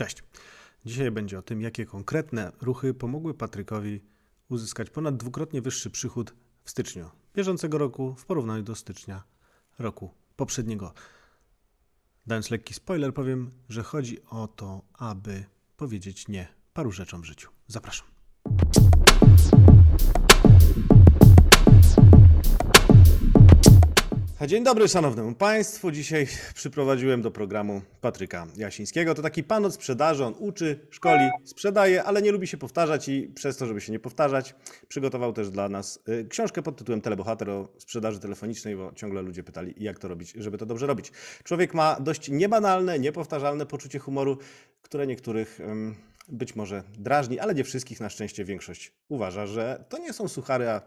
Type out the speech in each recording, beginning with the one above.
Cześć. Dzisiaj będzie o tym, jakie konkretne ruchy pomogły Patrykowi uzyskać ponad dwukrotnie wyższy przychód w styczniu bieżącego roku w porównaniu do stycznia roku poprzedniego. Dając lekki spoiler, powiem, że chodzi o to, aby powiedzieć nie paru rzeczom w życiu. Zapraszam. Dzień dobry szanownemu Państwu. Dzisiaj przyprowadziłem do programu Patryka Jasińskiego. To taki pan od sprzedaży, on uczy, szkoli, sprzedaje, ale nie lubi się powtarzać i przez to, żeby się nie powtarzać, przygotował też dla nas y, książkę pod tytułem Telebohater o sprzedaży telefonicznej, bo ciągle ludzie pytali, jak to robić, żeby to dobrze robić. Człowiek ma dość niebanalne, niepowtarzalne poczucie humoru, które niektórych być może drażni, ale nie wszystkich, na szczęście większość uważa, że to nie są suchary, a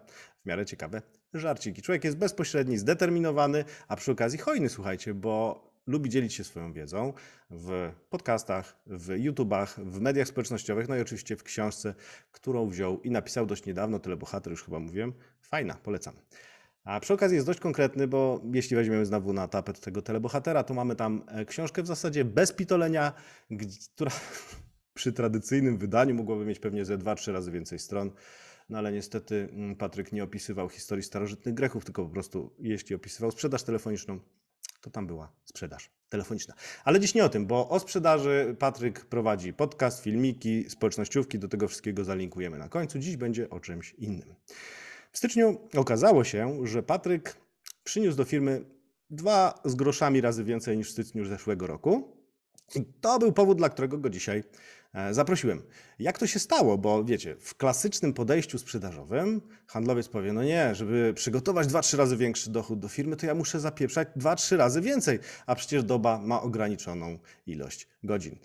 w miarę ciekawe żarciki. Człowiek jest bezpośredni, zdeterminowany, a przy okazji hojny, słuchajcie, bo lubi dzielić się swoją wiedzą w podcastach, w YouTubach, w mediach społecznościowych, no i oczywiście w książce, którą wziął i napisał dość niedawno, tyle bohater już chyba mówiłem. Fajna, polecam. A przy okazji jest dość konkretny, bo jeśli weźmiemy znowu na tapet tego telebohatera, to mamy tam e, książkę w zasadzie bez pitolenia, która przy tradycyjnym wydaniu mogłaby mieć pewnie ze 2-3 razy więcej stron. No ale niestety mm, Patryk nie opisywał historii starożytnych Grechów, tylko po prostu jeśli opisywał sprzedaż telefoniczną, to tam była sprzedaż telefoniczna. Ale dziś nie o tym, bo o sprzedaży Patryk prowadzi podcast, filmiki, społecznościówki, do tego wszystkiego zalinkujemy na końcu. Dziś będzie o czymś innym. W styczniu okazało się, że Patryk przyniósł do firmy dwa z groszami razy więcej niż w styczniu zeszłego roku. I to był powód, dla którego go dzisiaj zaprosiłem. Jak to się stało? Bo wiecie, w klasycznym podejściu sprzedażowym handlowiec powie, no nie, żeby przygotować 2-3 razy większy dochód do firmy, to ja muszę zapieprzać 2-3 razy więcej, a przecież doba ma ograniczoną ilość godzin.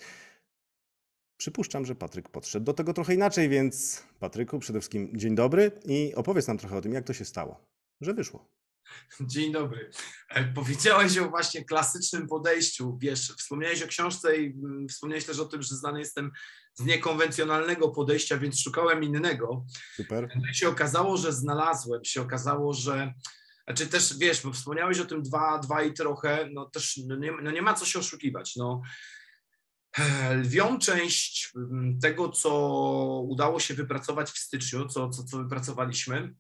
Przypuszczam, że Patryk podszedł do tego trochę inaczej, więc Patryku, przede wszystkim dzień dobry i opowiedz nam trochę o tym, jak to się stało, że wyszło. Dzień dobry. E, powiedziałeś o właśnie klasycznym podejściu. Wiesz, wspomniałeś o książce i mm, wspomniałeś też o tym, że znany jestem z niekonwencjonalnego podejścia, więc szukałem innego. Super. No się okazało, że znalazłem, się okazało, że znaczy też, wiesz, bo wspomniałeś o tym dwa, dwa i trochę, no też no nie, no nie ma co się oszukiwać. No, e, lwią część mm, tego, co udało się wypracować w styczniu, co, co, co wypracowaliśmy,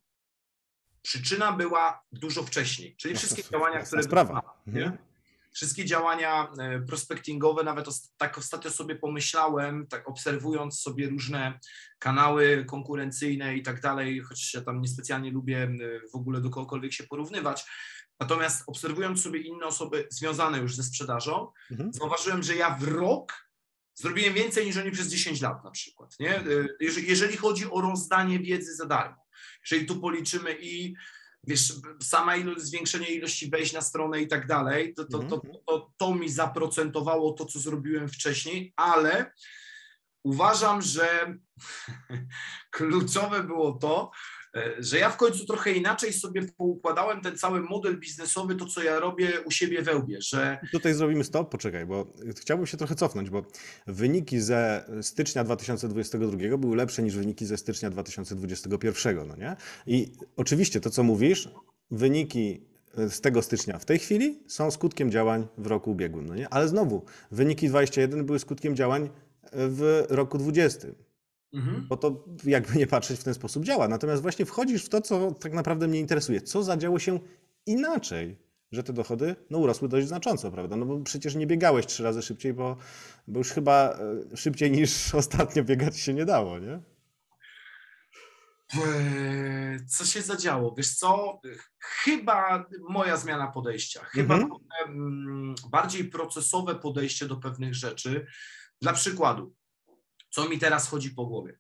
Przyczyna była dużo wcześniej, czyli no wszystkie działania, które. Sprawa. Mhm. Wszystkie działania prospectingowe, nawet tak ostatnio sobie pomyślałem, tak obserwując sobie różne kanały konkurencyjne i tak dalej, choć ja tam niespecjalnie lubię w ogóle do kogokolwiek się porównywać. Natomiast obserwując sobie inne osoby związane już ze sprzedażą, mhm. zauważyłem, że ja w rok zrobiłem więcej niż oni przez 10 lat na przykład. Nie? E, jeżeli chodzi o rozdanie wiedzy za darmo. Jeżeli tu policzymy i wiesz, sama ilość, zwiększenie ilości wejść na stronę i tak dalej, to, to, to, mhm. to, to mi zaprocentowało to, co zrobiłem wcześniej, ale uważam, że kluczowe było to, że ja w końcu trochę inaczej sobie poukładałem ten cały model biznesowy, to co ja robię u siebie we łbie, że... Tutaj zrobimy stop, poczekaj, bo chciałbym się trochę cofnąć, bo wyniki ze stycznia 2022 były lepsze niż wyniki ze stycznia 2021, no nie? I oczywiście to, co mówisz, wyniki z tego stycznia w tej chwili są skutkiem działań w roku ubiegłym, no nie? Ale znowu, wyniki 21 były skutkiem działań w roku 20. Mhm. Bo to jakby nie patrzeć w ten sposób działa. Natomiast właśnie wchodzisz w to, co tak naprawdę mnie interesuje. Co zadziało się inaczej, że te dochody no, urosły dość znacząco, prawda? No bo przecież nie biegałeś trzy razy szybciej, bo, bo już chyba e, szybciej niż ostatnio biegać się nie dało, nie? Eee, co się zadziało? Wiesz co? Chyba moja zmiana podejścia. Chyba mhm. Mm, bardziej procesowe podejście do pewnych rzeczy. Dla przykładu, co mi teraz chodzi po głowie?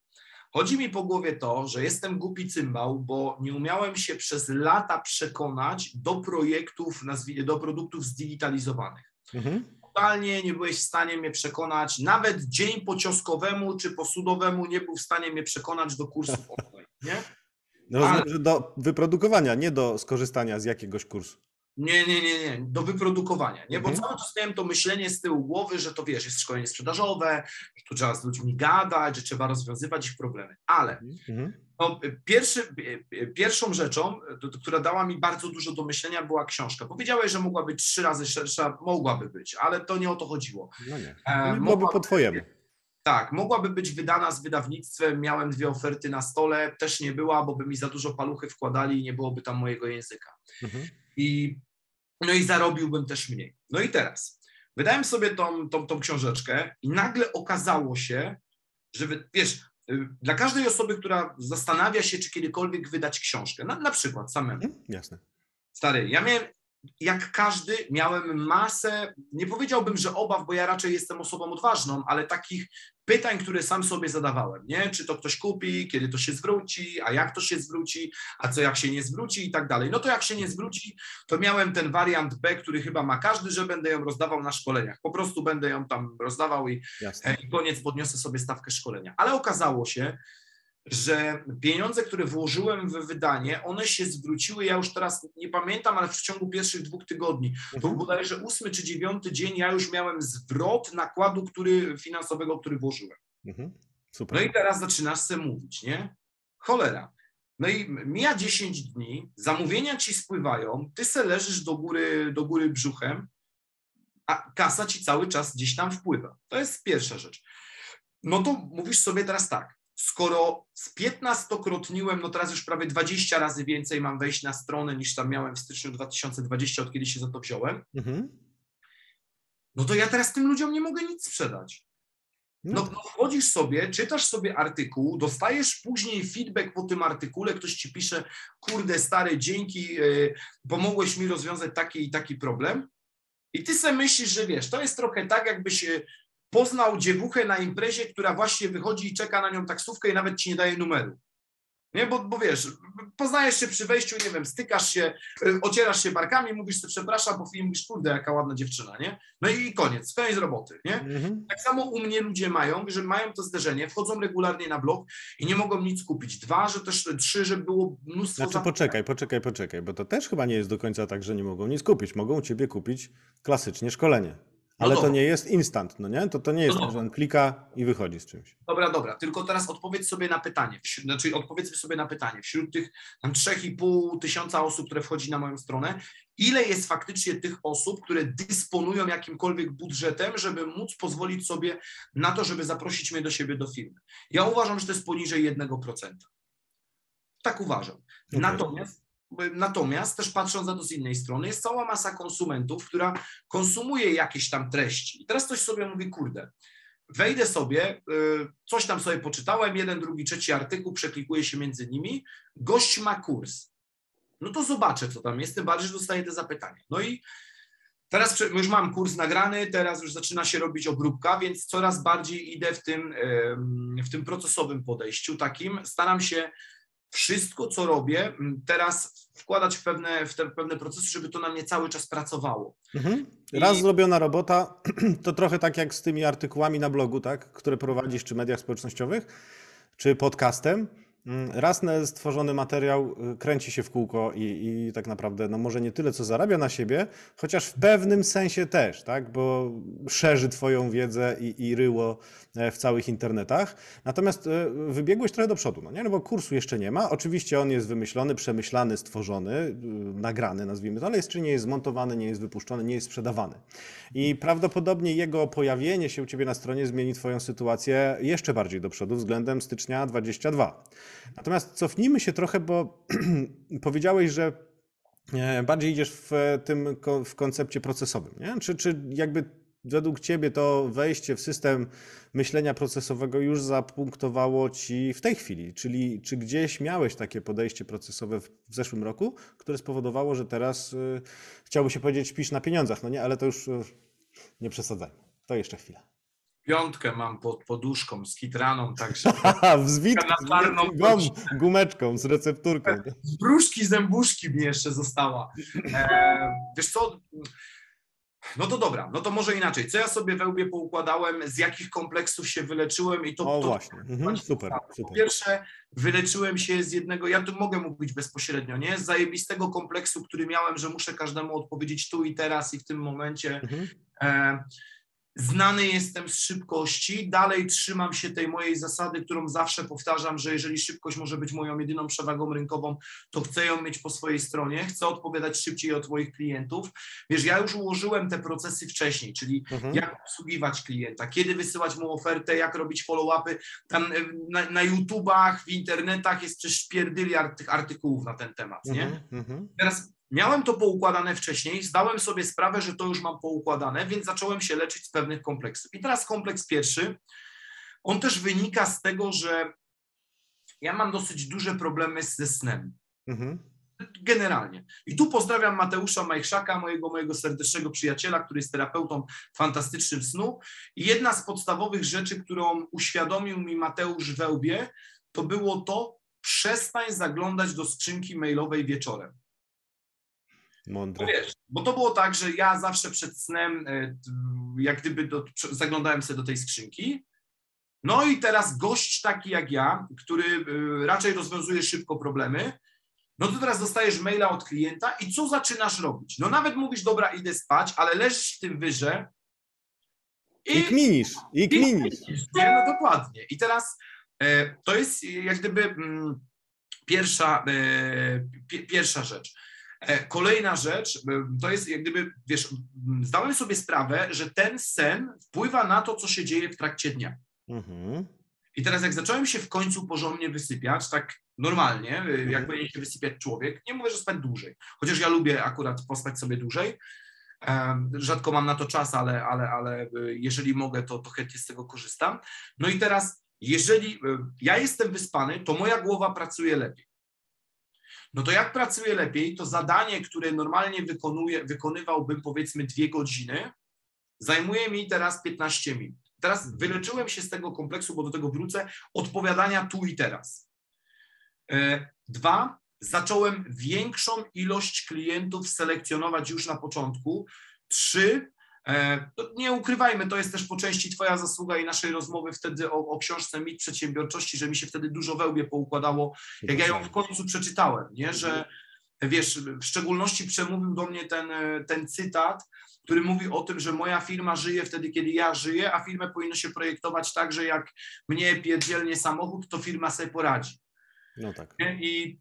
Chodzi mi po głowie to, że jestem głupi cymbał, bo nie umiałem się przez lata przekonać do projektów, do produktów zdigitalizowanych. Mhm. Totalnie nie byłeś w stanie mnie przekonać, nawet dzień po cioskowemu czy po sudowemu nie był w stanie mnie przekonać do kursów online, nie? No, Ale... do wyprodukowania, nie do skorzystania z jakiegoś kursu. Nie, nie, nie, nie, do wyprodukowania, nie? Bo mhm. cały czas miałem to myślenie z tyłu głowy, że to wiesz, jest szkolenie sprzedażowe, że tu trzeba z ludźmi gadać, że trzeba rozwiązywać ich problemy. Ale mhm. no, pierwszy, pierwszą rzeczą, która dała mi bardzo dużo do myślenia, była książka. Powiedziałeś, że mogła być trzy razy szersza, mogłaby być, ale to nie o to chodziło. No nie, e, mogłaby po twojemu. Tak, mogłaby być wydana z wydawnictwem. Miałem dwie oferty na stole, też nie była, bo by mi za dużo paluchy wkładali i nie byłoby tam mojego języka. Mhm. I, no i zarobiłbym też mniej. No i teraz wydałem sobie tą, tą, tą książeczkę i nagle okazało się, że wy- wiesz, y, dla każdej osoby, która zastanawia się, czy kiedykolwiek wydać książkę, na, na przykład samemu, Mhm. Jasne. Stary, ja miałem, jak każdy, miałem masę, nie powiedziałbym, że obaw, bo ja raczej jestem osobą odważną, ale takich pytań, które sam sobie zadawałem, nie? Czy to ktoś kupi, kiedy to się zwróci, a jak to się zwróci, a co jak się nie zwróci i tak dalej. No to jak się nie zwróci, to miałem ten wariant B, który chyba ma każdy, że będę ją rozdawał na szkoleniach. Po prostu będę ją tam rozdawał i Jasne. i koniec podniosę sobie stawkę szkolenia. Ale okazało się, że pieniądze, które włożyłem w wydanie, one się zwróciły, ja już teraz nie pamiętam, ale w przeciągu pierwszych dwóch tygodni. To Mhm. bodajże ósmy czy dziewiąty dzień ja już miałem zwrot nakładu który, finansowego, który włożyłem. Mhm. No i teraz zaczynasz se mówić, nie? Cholera. No i mija 10 dni, zamówienia ci spływają, ty se leżysz do góry, do góry brzuchem, a kasa ci cały czas gdzieś tam wpływa. To jest pierwsza rzecz. No to mówisz sobie teraz tak, skoro z 15-krotniłem, no teraz już prawie 20 razy więcej mam wejść na stronę niż tam miałem w styczniu 2020, od kiedy się za to wziąłem, Mhm. no to ja teraz tym ludziom nie mogę nic sprzedać. No, No, no wchodzisz sobie, czytasz sobie artykuł, dostajesz później feedback po tym artykule, ktoś ci pisze, kurde stary, dzięki, y, pomogłeś mi rozwiązać taki i taki problem. I ty sobie myślisz, że wiesz, to jest trochę tak, jakbyś y, poznał dziewuchę na imprezie, która właśnie wychodzi i czeka na nią taksówkę i nawet ci nie daje numeru. Nie, bo, bo wiesz, poznajesz się przy wejściu, nie wiem, stykasz się, y, ocierasz się barkami, mówisz sobie przepraszam, po chwili mówisz, kurde, jaka ładna dziewczyna, nie? No i koniec, koniec roboty, nie? mhm. Tak samo u mnie ludzie mają, że mają to zderzenie, wchodzą regularnie na blog i nie mogą nic kupić. Dwa, że też trzy, że było mnóstwo Znaczy zapytań. poczekaj, poczekaj, poczekaj, bo to też chyba nie jest do końca tak, że nie mogą nic kupić. Mogą u ciebie kupić klasycznie szkolenie. Ale to dobra. nie jest instant, no nie? To, to nie jest No tak, że on klika i wychodzi z czymś. Dobra, dobra, tylko teraz odpowiedz sobie na pytanie, wśród, znaczy odpowiedzmy sobie na pytanie, wśród tych tam 3,5 tysiąca osób, które wchodzi na moją stronę, ile jest faktycznie tych osób, które dysponują jakimkolwiek budżetem, żeby móc pozwolić sobie na to, żeby zaprosić mnie do siebie do firmy? Ja uważam, że to jest poniżej 1%. Tak uważam. Okej. Natomiast, natomiast też patrząc na to z innej strony, jest cała masa konsumentów, która konsumuje jakieś tam treści. I teraz ktoś sobie mówi, kurde, wejdę sobie, y, coś tam sobie poczytałem, jeden, drugi, trzeci artykuł, przeklikuję się między nimi, gość ma kurs. No to zobaczę, co tam jest, tym bardziej, że dostaję te zapytania. No i teraz już mam kurs nagrany, teraz już zaczyna się robić obróbka, więc coraz bardziej idę w tym, w tym procesowym podejściu takim. Staram się wszystko, co robię, m, teraz wkładać w pewne, w te pewne procesy, żeby to na mnie cały czas pracowało. Mhm. Raz I- zrobiona robota, to trochę tak jak z tymi artykułami na blogu, tak? które prowadzisz czy mediach społecznościowych, czy podcastem. Mm, Raz stworzony materiał y, kręci się w kółko i, i tak naprawdę, no może nie tyle, co zarabia na siebie, chociaż w pewnym sensie też, tak? bo szerzy Twoją wiedzę i, i ryło e, w całych internetach. Natomiast e, wybiegłeś trochę do przodu, no nie? No bo kursu jeszcze nie ma. Oczywiście on jest wymyślony, przemyślany, stworzony, y, nagrany, nazwijmy to, ale jeszcze nie jest zmontowany, nie jest wypuszczony, nie jest sprzedawany. I prawdopodobnie jego pojawienie się u Ciebie na stronie zmieni Twoją sytuację jeszcze bardziej do przodu względem stycznia 22. Natomiast cofnijmy się trochę, bo powiedziałeś, że e, bardziej idziesz w e, tym w koncepcie procesowym. Nie? Czy, czy jakby według Ciebie to wejście w system myślenia procesowego już zapunktowało Ci w tej chwili? Czyli czy gdzieś miałeś takie podejście procesowe w, w zeszłym roku, które spowodowało, że teraz y, chciałby się powiedzieć śpisz na pieniądzach, no nie, ale to już nie przesadzajmy. To jeszcze chwila. Piątkę mam pod poduszką z kitraną, także Haha, w zwitku, Na czarną gum, gumeczką, z recepturką. z bruszki zębuszki mi jeszcze została. E, wiesz co, no to dobra, no to może inaczej. Co ja sobie we łbie poukładałem, z jakich kompleksów się wyleczyłem i to, O to właśnie, mhm, super, Po super. pierwsze, wyleczyłem się z jednego, ja tu mogę mówić bezpośrednio, nie? Z zajebistego kompleksu, który miałem, że muszę każdemu odpowiedzieć tu i teraz i w tym momencie. Mhm. E, Znany jestem z szybkości, dalej trzymam się tej mojej zasady, którą zawsze powtarzam, że jeżeli szybkość może być moją jedyną przewagą rynkową, to chcę ją mieć po swojej stronie, chcę odpowiadać szybciej od moich klientów. Wiesz, ja już ułożyłem te procesy wcześniej, czyli Mhm. jak obsługiwać klienta, kiedy wysyłać mu ofertę, jak robić follow-upy. Tam e, na, na YouTubach, w internetach jest przecież pierdyliard tych artykułów na ten temat, nie? Mhm. Mhm. Teraz miałem to poukładane wcześniej, zdałem sobie sprawę, że to już mam poukładane, więc zacząłem się leczyć z pewnych kompleksów. I teraz kompleks pierwszy, on też wynika z tego, że ja mam dosyć duże problemy ze snem. Mhm. Generalnie. I tu pozdrawiam Mateusza Majchrzaka, mojego, mojego serdecznego przyjaciela, który jest terapeutą fantastycznym snu. I jedna z podstawowych rzeczy, którą uświadomił mi Mateusz Wełbie, to było to, przestań zaglądać do skrzynki mailowej wieczorem. Mądre. Bo wiesz, bo to było tak, że ja zawsze przed snem, e, jak gdyby do, zaglądałem sobie do tej skrzynki. No i teraz gość taki jak ja, który e, raczej rozwiązuje szybko problemy, no to teraz dostajesz maila od klienta i co zaczynasz robić? No nawet mówisz, dobra, idę spać, ale leżysz w tym wyże I kminisz, i kminisz. nie, no dokładnie. I teraz e, to jest jak gdyby mm, pierwsza, pi- pierwsza rzecz. E, kolejna rzecz e, to jest jak gdyby, wiesz, zdałem sobie sprawę, że ten sen wpływa na to, co się dzieje w trakcie dnia. Mhm. I teraz jak zacząłem się w końcu porządnie wysypiać, tak normalnie, e, Mhm. jak powinien się wysypiać człowiek, nie mówię, że spać dłużej, chociaż ja lubię akurat pospać sobie dłużej, Rzadko mam na to czas, ale, ale, ale jeżeli mogę, to, to chętnie z tego korzystam. No i teraz, jeżeli ja jestem wyspany, to moja głowa pracuje lepiej. No to jak pracuje lepiej, to zadanie, które normalnie wykonuję, wykonywałbym powiedzmy dwie godziny, zajmuje mi teraz 15 minut. Teraz wyleczyłem się z tego kompleksu, bo do tego wrócę, odpowiadania tu i teraz. E, Dwa, zacząłem większą ilość klientów selekcjonować już na początku. Trzy, nie ukrywajmy, to jest też po części Twoja zasługa i naszej rozmowy wtedy o, o książce Mit Przedsiębiorczości, że mi się wtedy dużo wełbie poukładało, jak ja ją w końcu przeczytałem, nie? że wiesz, w szczególności przemówił do mnie ten, e, ten cytat, który mówi o tym, że moja firma żyje wtedy, kiedy ja żyję, a firmę powinno się projektować tak, że jak mnie pierdzielnie samochód, to firma sobie poradzi. No tak. I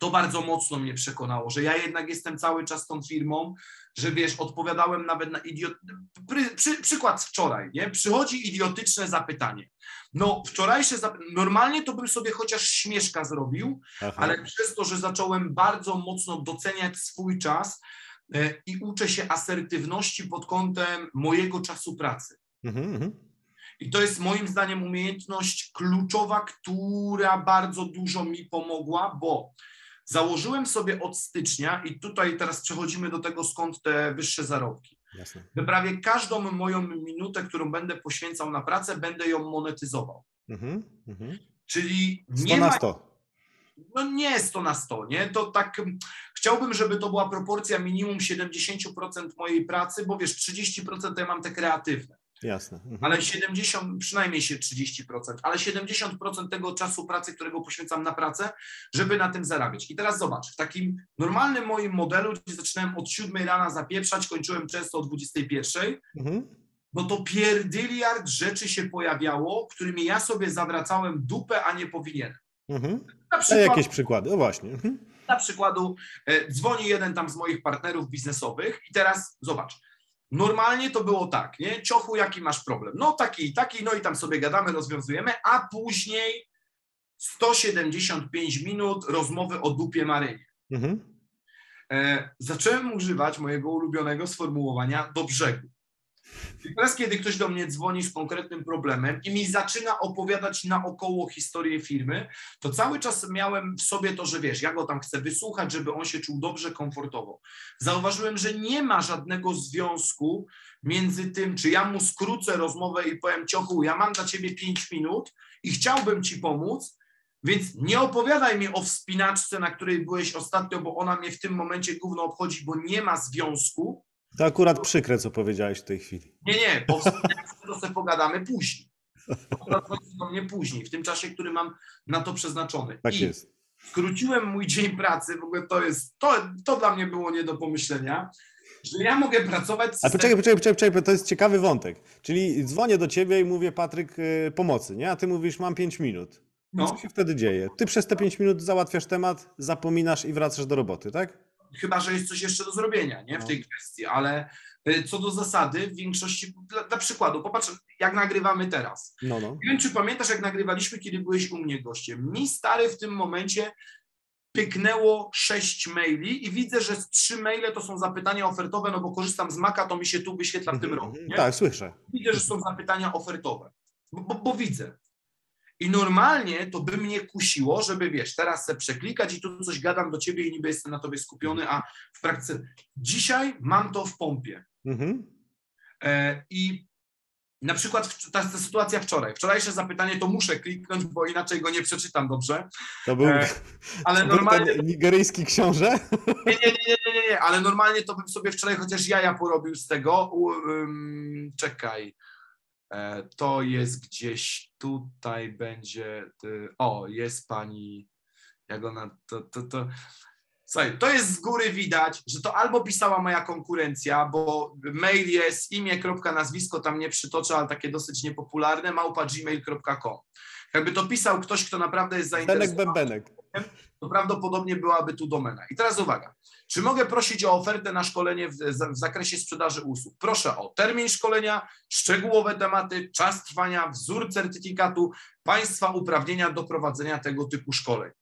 to bardzo mocno mnie przekonało, że ja jednak jestem cały czas tą firmą, że wiesz, odpowiadałem nawet na idiot... Pry, przy, przykład wczoraj, nie? Przychodzi idiotyczne zapytanie. No, wczorajsze zap... Normalnie to bym sobie chociaż śmieszka zrobił, Aha. ale przez to, że zacząłem bardzo mocno doceniać swój czas e, i uczę się asertywności pod kątem mojego czasu pracy. Mhm, mhm. I to jest moim zdaniem umiejętność kluczowa, która bardzo dużo mi pomogła, bo założyłem sobie od stycznia i tutaj teraz przechodzimy do tego, skąd te wyższe zarobki. Jasne. Że prawie każdą moją minutę, którą będę poświęcał na pracę, będę ją monetyzował. Mhm, mhm. Czyli 100 nie na ma 100. no nie jest to na 100, nie? To tak mm, chciałbym, żeby to była proporcja minimum 70% mojej pracy, bo wiesz, 30% to ja mam te kreatywne, Jasne. Mhm. ale 70, przynajmniej się 30%, ale 70% tego czasu pracy, którego poświęcam na pracę, żeby na tym zarabiać. I teraz zobacz, w takim normalnym moim modelu, gdzie zaczynałem od 7 rana zapieprzać, kończyłem często o 21, Mhm. no to pierdyliard rzeczy się pojawiało, którymi ja sobie zawracałem dupę, a nie powinienem. Mhm. Na przykład, jakieś przykłady. No właśnie. Mhm. na przykładu e, dzwoni jeden tam z moich partnerów biznesowych i teraz zobacz, normalnie to było tak, nie? Ciochu, jaki masz problem? No taki i taki, no i tam sobie gadamy, rozwiązujemy, a później 175 minut rozmowy o dupie Marynie. Mhm. E, zacząłem używać mojego ulubionego sformułowania do brzegu. Teraz, kiedy ktoś do mnie dzwoni z konkretnym problemem i mi zaczyna opowiadać naokoło historię firmy, to cały czas miałem w sobie to, że wiesz, ja go tam chcę wysłuchać, żeby on się czuł dobrze, komfortowo. Zauważyłem, że nie ma żadnego związku między tym, czy ja mu skrócę rozmowę i powiem, ciochu, ja mam dla ciebie 5 minut i chciałbym ci pomóc, więc nie opowiadaj mi o wspinaczce, na której byłeś ostatnio, bo ona mnie w tym momencie gówno obchodzi, bo nie ma związku. To akurat przykre, co powiedziałeś w tej chwili. Nie, nie, bo to sobie pogadamy później. Akurat chodzi do mnie później, w tym czasie, który mam na to przeznaczony. Tak I jest. skróciłem mój dzień pracy, w ogóle to jest, to, to dla mnie było nie do pomyślenia. że ja mogę pracować z A poczekaj, poczekaj, poczekaj, poczekaj, to jest ciekawy wątek. Czyli dzwonię do ciebie i mówię, Patryk, y, pomocy, nie? A ty mówisz, mam 5 minut. No. Co się wtedy dzieje? Ty przez te 5 minut załatwiasz temat, zapominasz i wracasz do roboty, tak? Chyba, że jest coś jeszcze do zrobienia nie? w No. tej kwestii, ale y, co do zasady, w większości, dla, dla przykładu, popatrz, jak nagrywamy teraz. No, no. Nie wiem, czy pamiętasz, jak nagrywaliśmy, kiedy byłeś u mnie gościem. Mi stary w tym momencie pyknęło sześć maili i widzę, że z trzy maile to są zapytania ofertowe, no bo korzystam z Maca, to mi się tu wyświetla w tym Mhm, roku. Nie? Tak, słyszę. Widzę, że są zapytania ofertowe, bo, bo, bo widzę. I normalnie to by mnie kusiło, żeby wiesz, teraz se przeklikać i tu coś gadam do ciebie i niby jestem na tobie skupiony, a w praktyce dzisiaj mam to w pompie. Mhm. E, I na przykład ta, ta sytuacja wczoraj. Wczorajsze zapytanie to muszę kliknąć, bo inaczej go nie przeczytam dobrze. To był, E, Ale to był normalnie. ten nigeryjski książę? Nie, nie, nie, nie, nie, nie, ale normalnie to bym sobie wczoraj chociaż jaja porobił z tego. U, ym, czekaj. E, to jest gdzieś tutaj będzie. o, jest pani. Jak ona. To, to, to. Słuchaj, to jest z góry widać, że to albo pisała moja konkurencja, bo mail jest imię, nazwisko, tam nie przytoczę, ale takie dosyć niepopularne, małpa gmail.com. Jakby to pisał ktoś, kto naprawdę jest Benek zainteresowany Bębenek. to prawdopodobnie byłaby tu domena. I teraz uwaga, czy mogę prosić o ofertę na szkolenie w, w zakresie sprzedaży usług? Proszę o termin szkolenia, szczegółowe tematy, czas trwania, wzór certyfikatu, państwa uprawnienia do prowadzenia tego typu szkoleń.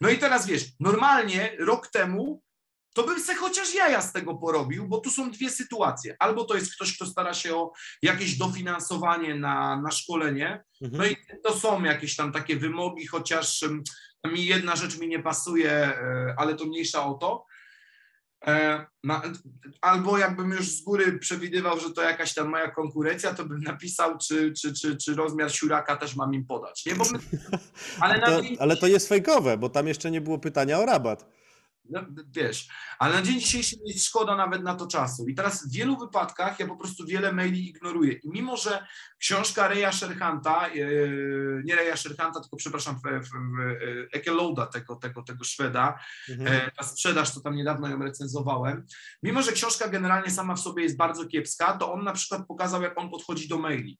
No i teraz wiesz, normalnie rok temu to bym se chociaż jaja z tego porobił, bo tu są dwie sytuacje. Albo to jest ktoś, kto stara się o jakieś dofinansowanie na, na szkolenie, no Mhm. i to są jakieś tam takie wymogi, chociaż mi jedna rzecz mi nie pasuje, e, ale to mniejsza o to. E, Albo jakbym już z góry przewidywał, że to jakaś tam moja konkurencja, to bym napisał, czy, czy, czy, czy rozmiar siuraka też mam im podać. Nie? Bo my, ale, To, ale to jest fejkowe, bo tam jeszcze nie było pytania o rabat. No, wiesz, ale na dzień dzisiejszy jest szkoda nawet na to czasu. I teraz w wielu wypadkach ja po prostu wiele maili ignoruję. I mimo, że książka Reja Sherhanta, e, nie Reja Sherhanta, tylko przepraszam, e, Ekelouda, tego, tego, tego Szweda, Mhm. E, ta sprzedaż, to tam niedawno ją recenzowałem. Mimo, że książka generalnie sama w sobie jest bardzo kiepska, to on na przykład pokazał, jak on podchodzi do maili.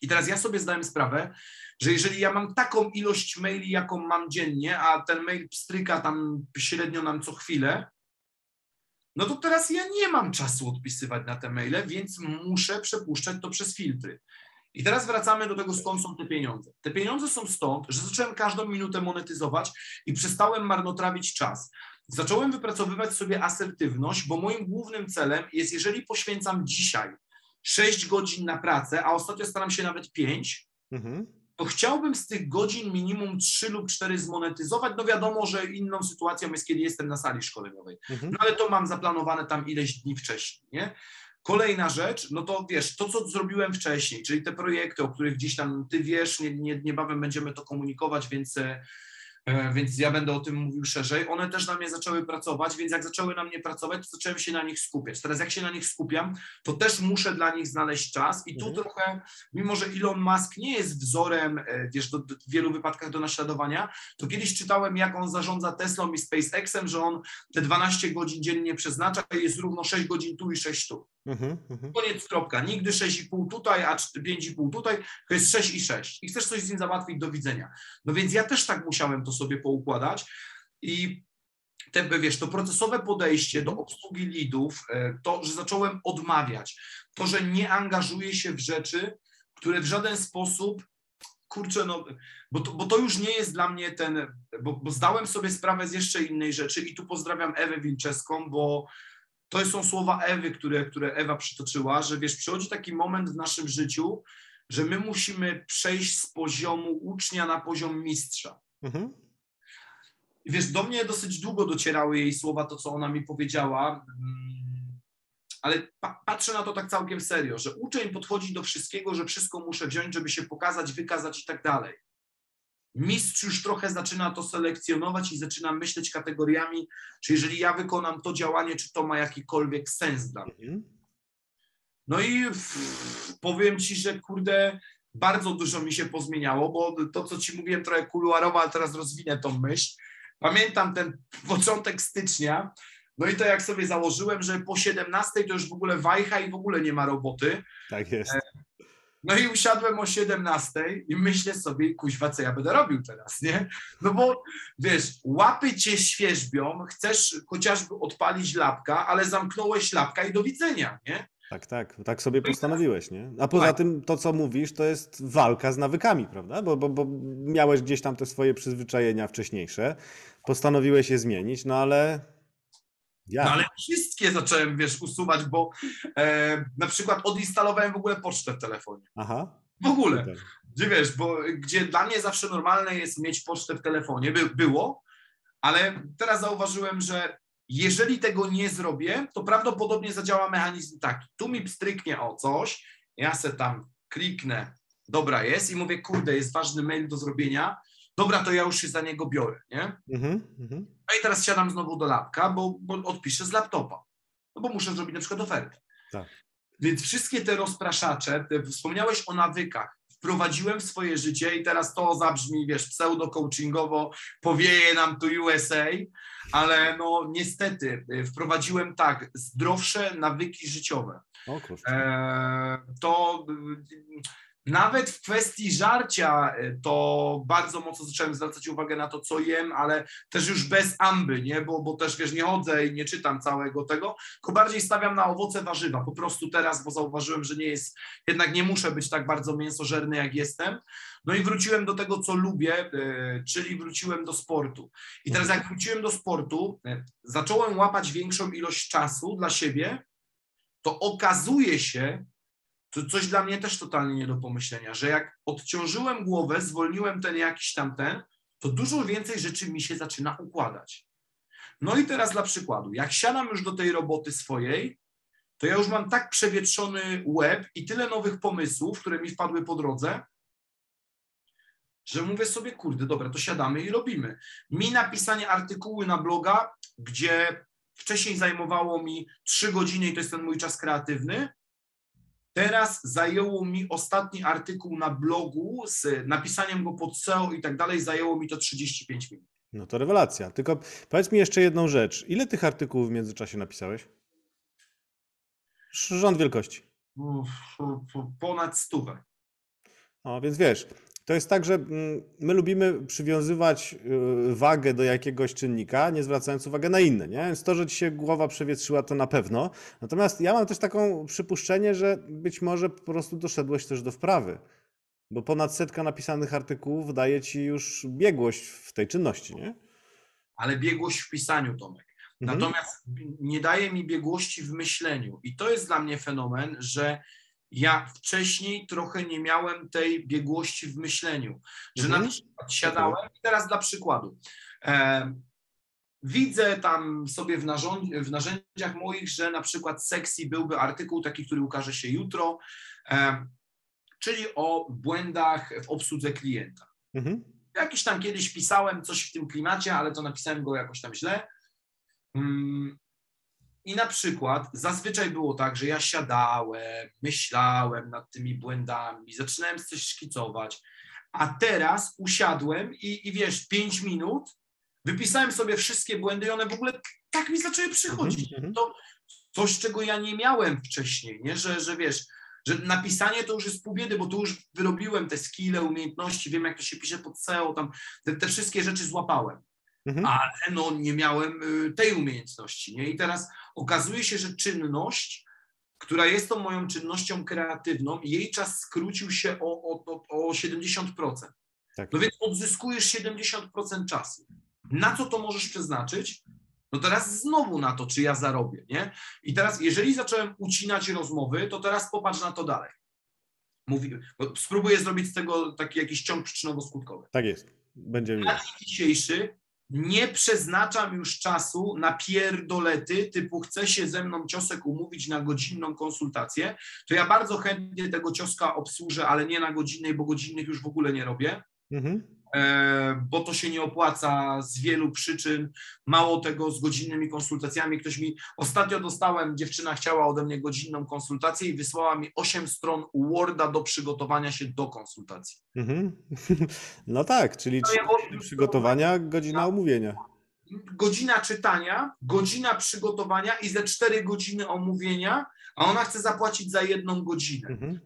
I teraz ja sobie zdałem sprawę, że jeżeli ja mam taką ilość maili, jaką mam dziennie, a ten mail pstryka tam średnio nam co chwilę, no to teraz ja nie mam czasu odpisywać na te maile, więc muszę przepuszczać to przez filtry. I teraz wracamy do tego, skąd są te pieniądze. Te pieniądze są stąd, że zacząłem każdą minutę monetyzować i przestałem marnotrawić czas. Zacząłem wypracowywać sobie asertywność, bo moim głównym celem jest, jeżeli poświęcam dzisiaj 6 godzin na pracę, a ostatnio staram się nawet 5, Mhm. to chciałbym z tych godzin minimum 3 lub 4 zmonetyzować. No wiadomo, że inną sytuacją jest, kiedy jestem na sali szkoleniowej. Mhm. No ale to mam zaplanowane tam ileś dni wcześniej, nie? Kolejna rzecz, no to wiesz, to co zrobiłem wcześniej, czyli te projekty, o których gdzieś tam ty wiesz, nie, nie, niebawem będziemy to komunikować, więc, e, więc ja będę o tym mówił szerzej. One też na mnie zaczęły pracować, więc jak zaczęły na mnie pracować, to zacząłem się na nich skupiać. Teraz jak się na nich skupiam, to też muszę dla nich znaleźć czas i tu Mhm. trochę, mimo że Elon Musk nie jest wzorem, e, wiesz, do, do, w wielu wypadkach do naśladowania, to kiedyś czytałem, jak on zarządza Teslą i SpaceXem, że on te 12 godzin dziennie przeznacza i jest równo 6 godzin tu i 6 tu. Mhm. Mhm. Koniec, kropka. Nigdy 6,5 tutaj, a 5,5 tutaj, to jest 6 i 6. I chcesz coś z nim załatwić, do widzenia. No więc ja też tak musiałem to sobie poukładać i te, wiesz, to procesowe podejście do obsługi lidów, e, to, że zacząłem odmawiać, to, że nie angażuję się w rzeczy, które w żaden sposób, kurczę, no, bo to, bo to już nie jest dla mnie ten, bo, bo zdałem sobie sprawę z jeszcze innej rzeczy i tu pozdrawiam Ewę Wilczewską, bo to są słowa Ewy, które, które Ewa przytoczyła, że wiesz, przychodzi taki moment w naszym życiu, że my musimy przejść z poziomu ucznia na poziom mistrza. Mhm. I wiesz, do mnie dosyć długo docierały jej słowa, to co ona mi powiedziała, mm, ale pa patrzę na to tak całkiem serio, że uczeń podchodzi do wszystkiego, że wszystko muszę wziąć, żeby się pokazać, wykazać i tak dalej. Mistrz już trochę zaczyna to selekcjonować i zaczyna myśleć kategoriami, czy jeżeli ja wykonam to działanie, czy to ma jakikolwiek sens dla mnie. Mhm. No i pff, powiem ci, że kurde, bardzo dużo mi się pozmieniało, bo to, co ci mówiłem, trochę kuluarowo, ale teraz rozwinę tą myśl. Pamiętam ten początek stycznia, No i to jak sobie założyłem, że po 17 to już w ogóle wajcha i w ogóle nie ma roboty. Tak jest. No i usiadłem o 17 i myślę sobie, kuźwa, co ja będę robił teraz, nie? No bo wiesz, łapy cię świeżbią, chcesz chociażby odpalić lapka, ale zamknąłeś lapka i do widzenia, nie? Tak, tak. Tak sobie postanowiłeś, nie? A poza Tak. tym to, co mówisz, to jest walka z nawykami, prawda? Bo, bo, bo miałeś gdzieś tam te swoje przyzwyczajenia wcześniejsze, postanowiłeś je zmienić, no ale jak? No ale wszystkie zacząłem, wiesz, usuwać, bo e, na przykład odinstalowałem w ogóle pocztę w telefonie. Aha. W ogóle. Gdzie wiesz, bo gdzie dla mnie zawsze normalne jest mieć pocztę w telefonie, by, było, ale teraz zauważyłem, że jeżeli tego nie zrobię, to prawdopodobnie zadziała mechanizm taki. Tu mi stryknie o coś, ja se tam kliknę, dobra jest i mówię, kurde, jest ważny mail do zrobienia, dobra, to ja już się za niego biorę, nie? Mhm, mhm. No i teraz siadam znowu do lapka, bo, bo odpiszę z laptopa, no bo muszę zrobić na przykład ofertę. Tak. Więc wszystkie te rozpraszacze, te, wspomniałeś o nawykach, wprowadziłem w swoje życie i teraz to zabrzmi, wiesz, pseudo-coachingowo, powieje nam tu USA, ale no niestety y, wprowadziłem tak, zdrowsze nawyki życiowe. O kurczę. E, to y, nawet w kwestii żarcia y, to bardzo mocno zacząłem zwracać uwagę na to, co jem, ale też już bez amby, nie? Bo, bo też wiesz, nie chodzę i nie czytam całego tego, tylko bardziej stawiam na owoce, warzywa. Po prostu teraz, bo zauważyłem, że nie jest, jednak nie muszę być tak bardzo mięsożerny, jak jestem. No i wróciłem do tego, co lubię, y, czyli wróciłem do sportu. I teraz jak wróciłem do sportu, y, zacząłem łapać większą ilość czasu dla siebie, to okazuje się, to coś dla mnie też totalnie nie do pomyślenia, że jak odciążyłem głowę, zwolniłem ten jakiś tam ten, to dużo więcej rzeczy mi się zaczyna układać. No i teraz dla przykładu, jak siadam już do tej roboty swojej, to ja już mam tak przewietrzony łeb i tyle nowych pomysłów, które mi wpadły po drodze, że mówię sobie, kurde, dobra, to siadamy i robimy. Mi napisanie artykułu na bloga, gdzie wcześniej zajmowało mi 3 godziny i to jest ten mój czas kreatywny, Teraz zajęło mi ostatni artykuł na blogu z napisaniem go pod SEO i tak dalej, zajęło mi to 35 minut. No to rewelacja. Tylko powiedz mi jeszcze jedną rzecz. Ile tych artykułów w międzyczasie napisałeś? Rząd wielkości. Uff, Ponad stówę. No, więc wiesz, to jest tak, że mm, my lubimy przywiązywać y, wagę do jakiegoś czynnika, nie zwracając uwagi na inne, nie? Więc to, że ci się głowa przewietrzyła, to na pewno. Natomiast ja mam też taką przypuszczenie, że być może po prostu doszedłeś też do wprawy, bo ponad setka napisanych artykułów daje ci już biegłość w tej czynności, nie? Ale biegłość w pisaniu, Tomek. Mhm. Natomiast nie daje mi biegłości w myśleniu. I to jest dla mnie fenomen, że ja wcześniej trochę nie miałem tej biegłości w myśleniu. Że Mhm. na przykład siadałem, i teraz dla przykładu. E, widzę tam sobie w, w narzędziach moich, że na przykład sexy byłby artykuł taki, który ukaże się jutro, e, czyli o błędach w obsłudze klienta. Mhm. Jakiś tam kiedyś pisałem coś w tym klimacie, ale to napisałem go jakoś tam źle. Mm, I na przykład zazwyczaj było tak, że ja siadałem, myślałem nad tymi błędami, zaczynałem coś szkicować, a teraz usiadłem i, i wiesz, pięć minut, wypisałem sobie wszystkie błędy i one w ogóle tak mi zaczęły przychodzić. Mhm, mhm. To coś, czego ja nie miałem wcześniej, nie? Że, że wiesz, że napisanie to już jest pół biedy, bo tu już wyrobiłem te skille, umiejętności, wiem jak to się pisze pod SEO, tam te, te wszystkie rzeczy złapałem Mhm. ale no nie miałem y, tej umiejętności. Nie? I teraz okazuje się, że czynność, która jest tą moją czynnością kreatywną, jej czas skrócił się o, o, o, o 70%. Tak. No więc odzyskujesz 70% czasu. Na co to możesz przeznaczyć? No teraz znowu na to, czy ja zarobię, nie? I teraz, jeżeli zacząłem ucinać rozmowy, to teraz popatrz na to dalej. Mówi, spróbuję zrobić z tego taki jakiś ciąg przyczynowo-skutkowy. Tak jest. Będzie Na dzień dzisiejszy nie przeznaczam już czasu na pierdolety typu chce się ze mną ciosek umówić na godzinną konsultację, to ja bardzo chętnie tego cioska obsłużę, ale nie na godzinnej, bo godzinnych już w ogóle nie robię, Mhm. E, bo to się nie opłaca z wielu przyczyn. Mało tego z godzinnymi konsultacjami. Ktoś mi ostatnio dostałem, dziewczyna chciała ode mnie godzinną konsultację i wysłała mi 8 stron Worda do przygotowania się do konsultacji. Mhm. No tak, czyli No ja przygotowania, godzina omówienia. godzina czytania, godzina przygotowania i ze cztery godziny omówienia, a ona chce zapłacić za jedną godzinę. Mhm.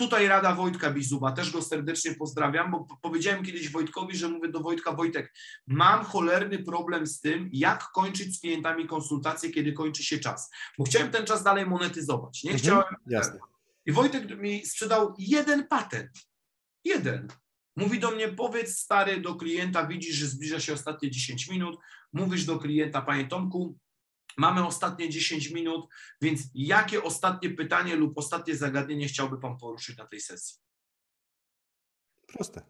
Tutaj Rada Wojtka Bizuba, też go serdecznie pozdrawiam, bo powiedziałem kiedyś Wojtkowi, że mówię do Wojtka, Wojtek, mam cholerny problem z tym, jak kończyć z klientami konsultacje, kiedy kończy się czas, bo chciałem ten czas dalej monetyzować, nie Mhm. chciałem Jasne. i Wojtek mi sprzedał jeden patent. Jeden. Mówi do mnie, powiedz stary do klienta, widzisz, że zbliża się ostatnie 10 minut. Mówisz do klienta, panie Tomku, mamy ostatnie 10 minut, więc jakie ostatnie pytanie lub ostatnie zagadnienie chciałby pan poruszyć na tej sesji? Proste.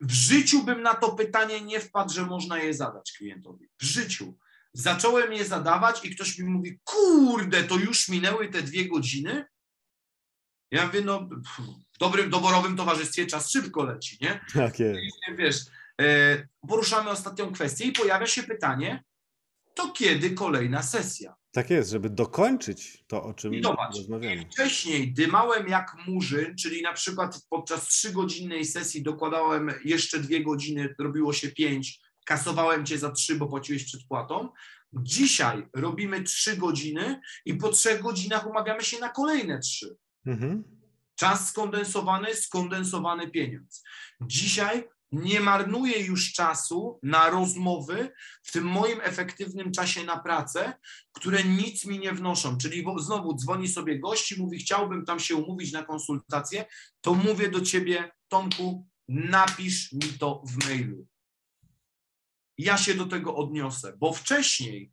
W życiu bym na to pytanie nie wpadł, że można je zadać klientowi. W życiu. Zacząłem je zadawać i ktoś mi mówi, kurde, to już minęły te dwie godziny? Ja mówię, no w dobrym, doborowym towarzystwie czas szybko leci, nie? Tak jest. I Wiesz, e, poruszamy ostatnią kwestię i pojawia się pytanie, to kiedy kolejna sesja? Tak jest, żeby dokończyć to, o czym I zobacz, rozmawiamy. Wcześniej dymałem jak murzyn, czyli na przykład podczas trzygodzinnej sesji dokładałem jeszcze dwie godziny, robiło się pięć, kasowałem cię za trzy, bo płaciłeś przedpłatą. Dzisiaj robimy trzy godziny i po trzech godzinach umawiamy się na kolejne trzy. Mhm. Czas skondensowany, skondensowany pieniądz. Dzisiaj nie marnuję już czasu na rozmowy w tym moim efektywnym czasie na pracę, które nic mi nie wnoszą. Czyli znowu dzwoni sobie gość i mówi, chciałbym tam się umówić na konsultację, to mówię do ciebie, Tomku, napisz mi to w mailu. Ja się do tego odniosę, bo wcześniej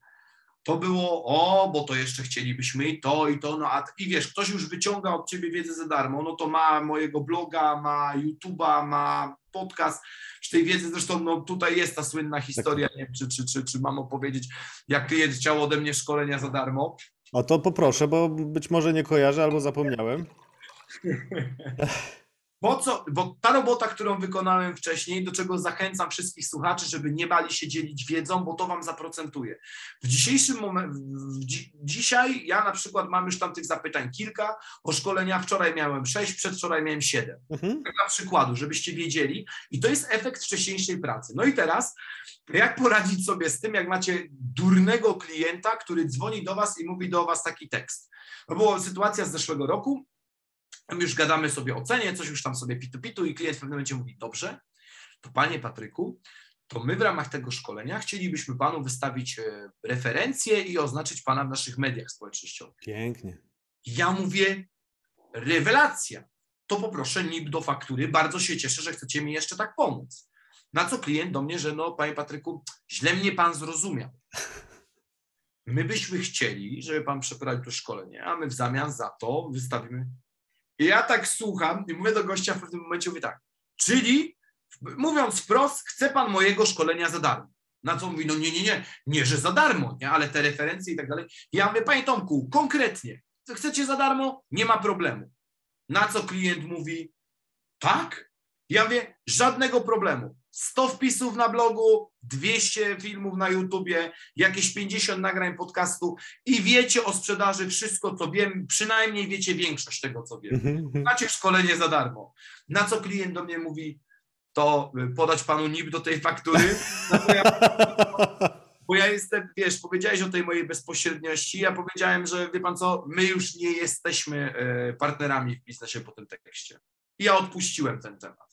to było, o, bo to jeszcze chcielibyśmy i to, i to, no a i wiesz, ktoś już wyciąga od ciebie wiedzę za darmo, no to ma mojego bloga, ma YouTube'a, ma podcast, z tej wiedzy zresztą, no tutaj jest ta słynna historia, nie wiem, czy, czy, czy, czy mam opowiedzieć, jak klient chciał ode mnie szkolenia za darmo. O to poproszę, bo być może nie kojarzę albo zapomniałem. Po co, bo ta robota, którą wykonałem wcześniej, do czego zachęcam wszystkich słuchaczy, żeby nie bali się dzielić wiedzą, bo to wam zaprocentuje. W dzisiejszym momencie, dzi, dzisiaj ja na przykład mam już tam tych zapytań kilka, o szkolenia wczoraj miałem sześć, przedwczoraj miałem siedem. Mhm. Tak na przykładu, żebyście wiedzieli. I to jest efekt wcześniejszej pracy. No i teraz, jak poradzić sobie z tym, jak macie durnego klienta, który dzwoni do was i mówi do was taki tekst. To była sytuacja z zeszłego roku. My już gadamy sobie o cenie, coś już tam sobie pitu-pitu i klient w pewnym momencie mówi, dobrze, to panie Patryku, to my w ramach tego szkolenia chcielibyśmy panu wystawić e, referencje i oznaczyć pana w naszych mediach społecznościowych. Pięknie. Ja mówię, rewelacja. To poproszę NIP do faktury. Bardzo się cieszę, że chcecie mi jeszcze tak pomóc. Na co klient do mnie, że no, panie Patryku, źle mnie pan zrozumiał. My byśmy chcieli, żeby pan przeprowadził to szkolenie, a my w zamian za to wystawimy. I ja tak słucham i mówię do gościa w pewnym momencie, mówię tak, czyli mówiąc wprost, chce pan mojego szkolenia za darmo. Na co mówi, no nie, nie, nie, nie, że za darmo, nie, ale te referencje i tak dalej. Ja mówię, panie Tomku, konkretnie, chcecie za darmo? Nie ma problemu. Na co klient mówi, tak? Ja mówię, żadnego problemu. 100 wpisów na blogu, 200 filmów na YouTubie, jakieś 50 nagrań podcastu i wiecie o sprzedaży wszystko, co wiem, przynajmniej wiecie większość tego, co wiem. Mhm. Macie szkolenie za darmo. Na co klient do mnie mówi, to y, podać panu NIP do tej faktury? No to ja bo ja jestem, wiesz, powiedziałeś o tej mojej bezpośredniości, ja powiedziałem, że wie pan co, my już nie jesteśmy e, partnerami w biznesie po tym tekście. I ja odpuściłem ten temat.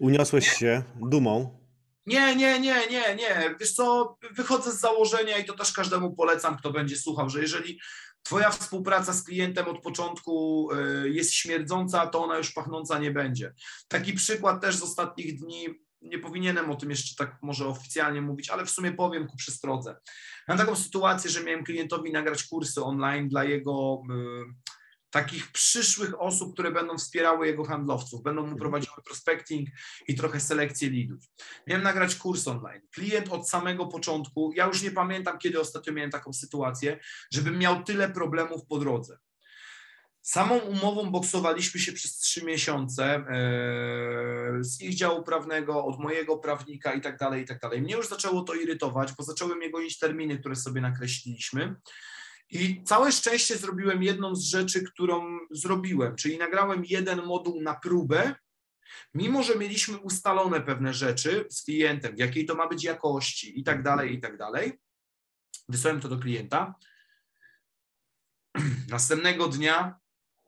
Uniosłeś się dumą. Nie, nie, nie, nie, nie. Wiesz co, wychodzę z założenia i to też każdemu polecam, kto będzie słuchał, że jeżeli twoja współpraca z klientem od początku e, jest śmierdząca, to ona już pachnąca nie będzie. Taki przykład też z ostatnich dni, nie powinienem o tym jeszcze tak może oficjalnie mówić, ale w sumie powiem ku przestrodze. Mam taką sytuację, że miałem klientowi nagrać kursy online dla jego y, takich przyszłych osób, które będą wspierały jego handlowców, będą mu prowadziły prospecting i trochę selekcję leadów. Miałem nagrać kurs online. Klient od samego początku, ja już nie pamiętam, kiedy ostatnio miałem taką sytuację, żebym miał tyle problemów po drodze. Samą umową boksowaliśmy się przez trzy miesiące e, z ich działu prawnego, od mojego prawnika i tak dalej, i tak dalej. Mnie już zaczęło to irytować, bo zaczęły mnie gonić terminy, które sobie nakreśliliśmy. I całe szczęście zrobiłem jedną z rzeczy, którą zrobiłem, czyli nagrałem jeden moduł na próbę Mimo, że mieliśmy ustalone pewne rzeczy z klientem, jakiej to ma być jakości i tak dalej, i tak dalej, wysłałem to do klienta. Następnego dnia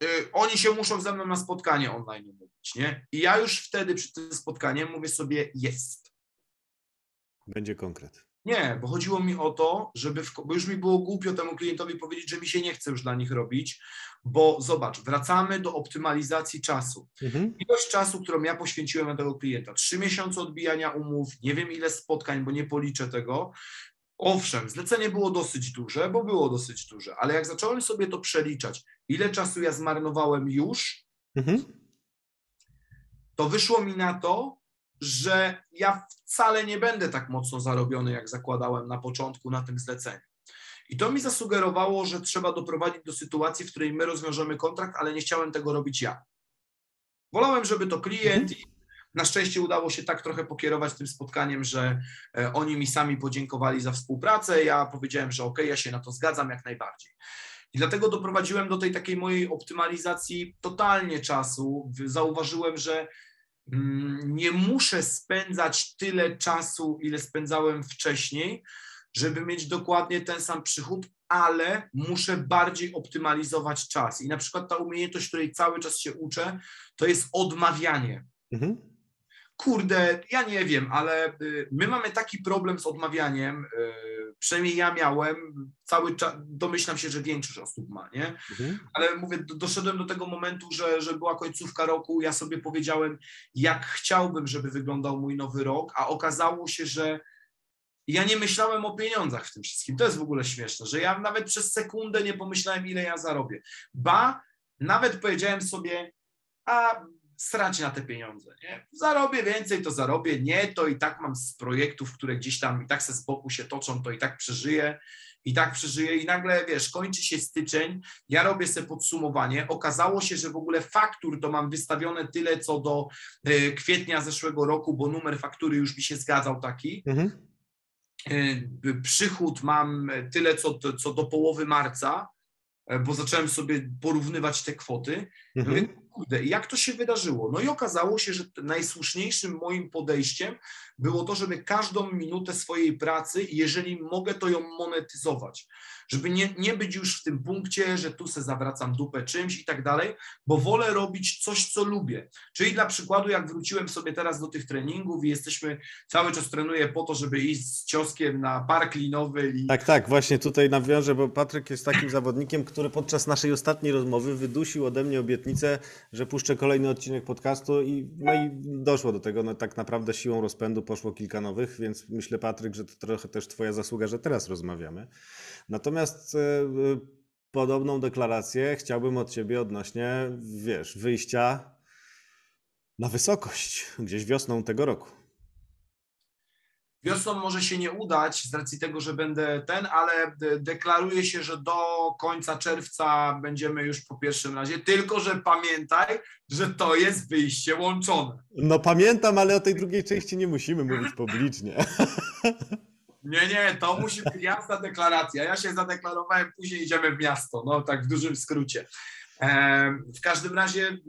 y, oni się muszą ze mną na spotkanie online umówić, nie? I ja już wtedy przy tym spotkaniu mówię sobie jest. Będzie konkret. Nie, bo chodziło mi o to, żeby, w, bo już mi było głupio temu klientowi powiedzieć, że mi się nie chce już dla nich robić, bo zobacz, wracamy do optymalizacji czasu. Mhm. Ilość czasu, którą ja poświęciłem na tego klienta, trzy miesiące odbijania umów, nie wiem ile spotkań, bo nie policzę tego. Owszem, zlecenie było dosyć duże, bo było dosyć duże, ale jak zacząłem sobie to przeliczać, ile czasu ja zmarnowałem już, Mhm. to wyszło mi na to, że ja wcale nie będę tak mocno zarobiony, jak zakładałem na początku na tym zleceniu. I to mi zasugerowało, że trzeba doprowadzić do sytuacji, w której my rozwiążemy kontrakt, ale nie chciałem tego robić ja. Wolałem, żeby to klient i na szczęście udało się tak trochę pokierować tym spotkaniem, że e, oni mi sami podziękowali za współpracę. Ja powiedziałem, że ok, ja się na to zgadzam jak najbardziej. I dlatego doprowadziłem do tej takiej mojej optymalizacji totalnie czasu. Zauważyłem, że nie muszę spędzać tyle czasu, ile spędzałem wcześniej, żeby mieć dokładnie ten sam przychód, ale muszę bardziej optymalizować czas. I na przykład ta umiejętność, której cały czas się uczę, to jest odmawianie. Mhm. Kurde, ja nie wiem, ale y, my mamy taki problem z odmawianiem, y, przynajmniej ja miałem, cały czas, domyślam się, że większość osób ma, nie? Mhm. ale mówię, do- doszedłem do tego momentu, że, że była końcówka roku, ja sobie powiedziałem, jak chciałbym, żeby wyglądał mój nowy rok, a okazało się, że ja nie myślałem o pieniądzach w tym wszystkim. To jest w ogóle śmieszne, że ja nawet przez sekundę nie pomyślałem, ile ja zarobię. Ba, nawet powiedziałem sobie, a srać na te pieniądze, nie? Zarobię więcej, to zarobię, nie, to i tak mam z projektów, które gdzieś tam i tak se z boku się toczą, to i tak przeżyję, i tak przeżyję i nagle, wiesz, kończy się styczeń, ja robię sobie podsumowanie. Okazało się, że w ogóle faktur to mam wystawione tyle co do y, kwietnia zeszłego roku, bo numer faktury już mi się zgadzał taki. Mhm. Y, przychód mam tyle co, co do połowy marca, bo zacząłem sobie porównywać te kwoty. Mhm. Kurde, jak to się wydarzyło? No i okazało się, że najsłuszniejszym moim podejściem było to, żeby każdą minutę swojej pracy, jeżeli mogę, to ją monetyzować. Żeby nie, nie być już w tym punkcie, że tu se zawracam dupę czymś i tak dalej, bo wolę robić coś, co lubię. Czyli dla przykładu, jak wróciłem sobie teraz do tych treningów i jesteśmy, cały czas trenuję po to, żeby iść z cioskiem na park linowy i Tak, tak, właśnie tutaj nawiążę, bo Patryk jest takim zawodnikiem, który podczas naszej ostatniej rozmowy wydusił ode mnie obietnicę, że puszczę kolejny odcinek podcastu i no i doszło do tego, no tak naprawdę siłą rozpędu poszło kilka nowych, więc myślę Patryk, że to trochę też twoja zasługa, że teraz rozmawiamy. Natomiast e, e, podobną deklarację chciałbym od ciebie odnośnie, wiesz, wyjścia na wysokość, gdzieś wiosną tego roku. Wiosną może się nie udać z racji tego, że będę ten, ale de- deklaruję się, że do końca czerwca będziemy już po pierwszym razie. Tylko, że pamiętaj, że to jest wyjście łączone. No pamiętam, ale o tej drugiej części nie musimy mówić publicznie. Nie, nie, to musi być jasna deklaracja. Ja się zadeklarowałem, później idziemy w miasto. No tak w dużym skrócie. Em, W każdym razie mm,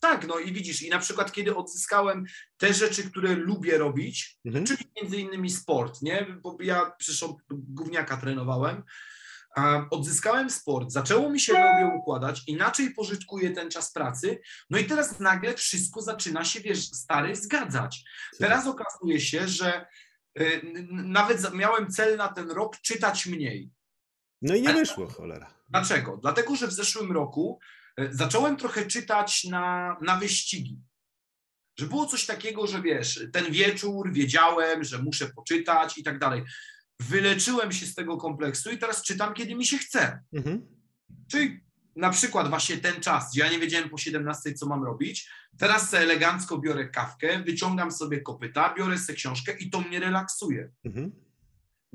tak, no i widzisz, i na przykład kiedy odzyskałem te rzeczy, które lubię robić, Mhm. czyli między innymi sport, nie? Bo ja przecież gówniaka trenowałem. Odzyskałem sport, zaczęło mi się głowie układać, inaczej pożytkuję ten czas pracy, no i teraz nagle wszystko zaczyna się, wiesz, stary, zgadzać. Teraz okazuje się, że y, nawet miałem cel na ten rok czytać mniej. No i nie wyszło, cholera. Dlaczego? Dlatego, że w zeszłym roku y, zacząłem trochę czytać na, na wyścigi. Że było coś takiego, że wiesz, ten wieczór wiedziałem, że muszę poczytać i tak dalej. Wyleczyłem się z tego kompleksu i teraz czytam, kiedy mi się chce. Mhm. Czyli na przykład właśnie ten czas, gdzie ja nie wiedziałem po 17, co mam robić. Teraz se elegancko biorę kawkę, wyciągam sobie kopyta, biorę sobie książkę i to mnie relaksuje. Mhm.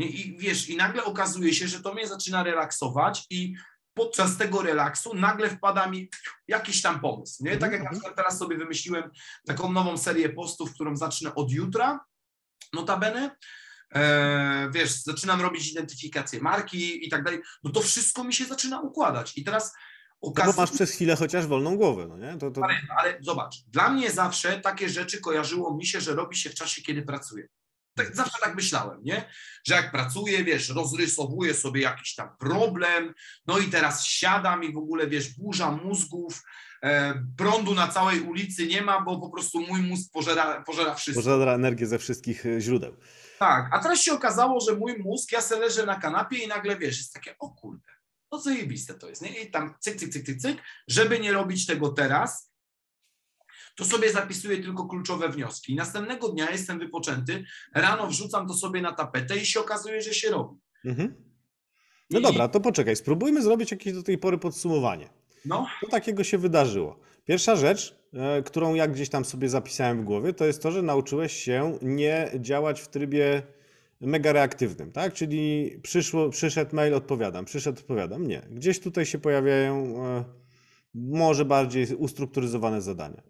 I wiesz, i nagle okazuje się, że to mnie zaczyna relaksować i podczas tego relaksu nagle wpada mi jakiś tam pomysł. Nie? Tak jak na przykład teraz sobie wymyśliłem taką nową serię postów, którą zacznę od jutra, notabene. E, wiesz, zaczynam robić identyfikację marki i tak dalej, no to wszystko mi się zaczyna układać. I teraz No Okazuje bo masz przez chwilę chociaż wolną głowę, no nie? To, to... ale, ale zobacz, dla mnie zawsze takie rzeczy kojarzyło mi się, że robi się w czasie, kiedy pracuję. Tak, zawsze tak myślałem, nie? Że jak pracuję, wiesz, rozrysowuję sobie jakiś tam problem, no i teraz siadam i w ogóle, wiesz, burza mózgów, e, prądu na całej ulicy nie ma, bo po prostu mój mózg pożera, pożera wszystko. Pożera energię ze wszystkich e, źródeł. Tak, a teraz się okazało, że mój mózg, ja se leżę na kanapie i nagle, wiesz, jest takie, o kurde, no zajebiste to jest, nie? I tam cyk, cyk, cyk, cyk, cyk, żeby nie robić tego teraz, to sobie zapisuję tylko kluczowe wnioski. I następnego dnia jestem wypoczęty, rano wrzucam to sobie na tapetę i się okazuje, że się robi. Mhm. No I- dobra, to poczekaj, spróbujmy zrobić jakieś do tej pory podsumowanie. No, Co takiego się wydarzyło? Pierwsza rzecz, e, którą ja gdzieś tam sobie zapisałem w głowie, to jest to, że nauczyłeś się nie działać w trybie mega reaktywnym, tak? Czyli przyszło, przyszedł mail, odpowiadam, przyszedł, odpowiadam. Nie. Gdzieś tutaj się pojawiają e, może bardziej ustrukturyzowane zadania.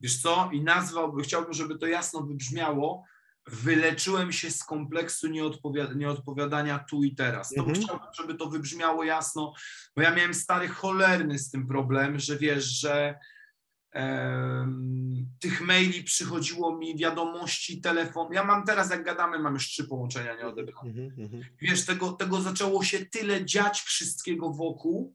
Wiesz co, i nazwałbym, chciałbym, żeby to jasno wybrzmiało, wyleczyłem się z kompleksu nieodpowiada, nieodpowiadania tu i teraz. To Mhm. chciałbym, żeby to wybrzmiało jasno, bo ja miałem stary cholerny z tym problem, że wiesz, że em, tych maili przychodziło mi wiadomości, telefon. Ja mam teraz, jak gadamy, mam już trzy połączenia nieodebrane. Mhm, mhm. Wiesz, tego, tego zaczęło się tyle dziać wszystkiego wokół,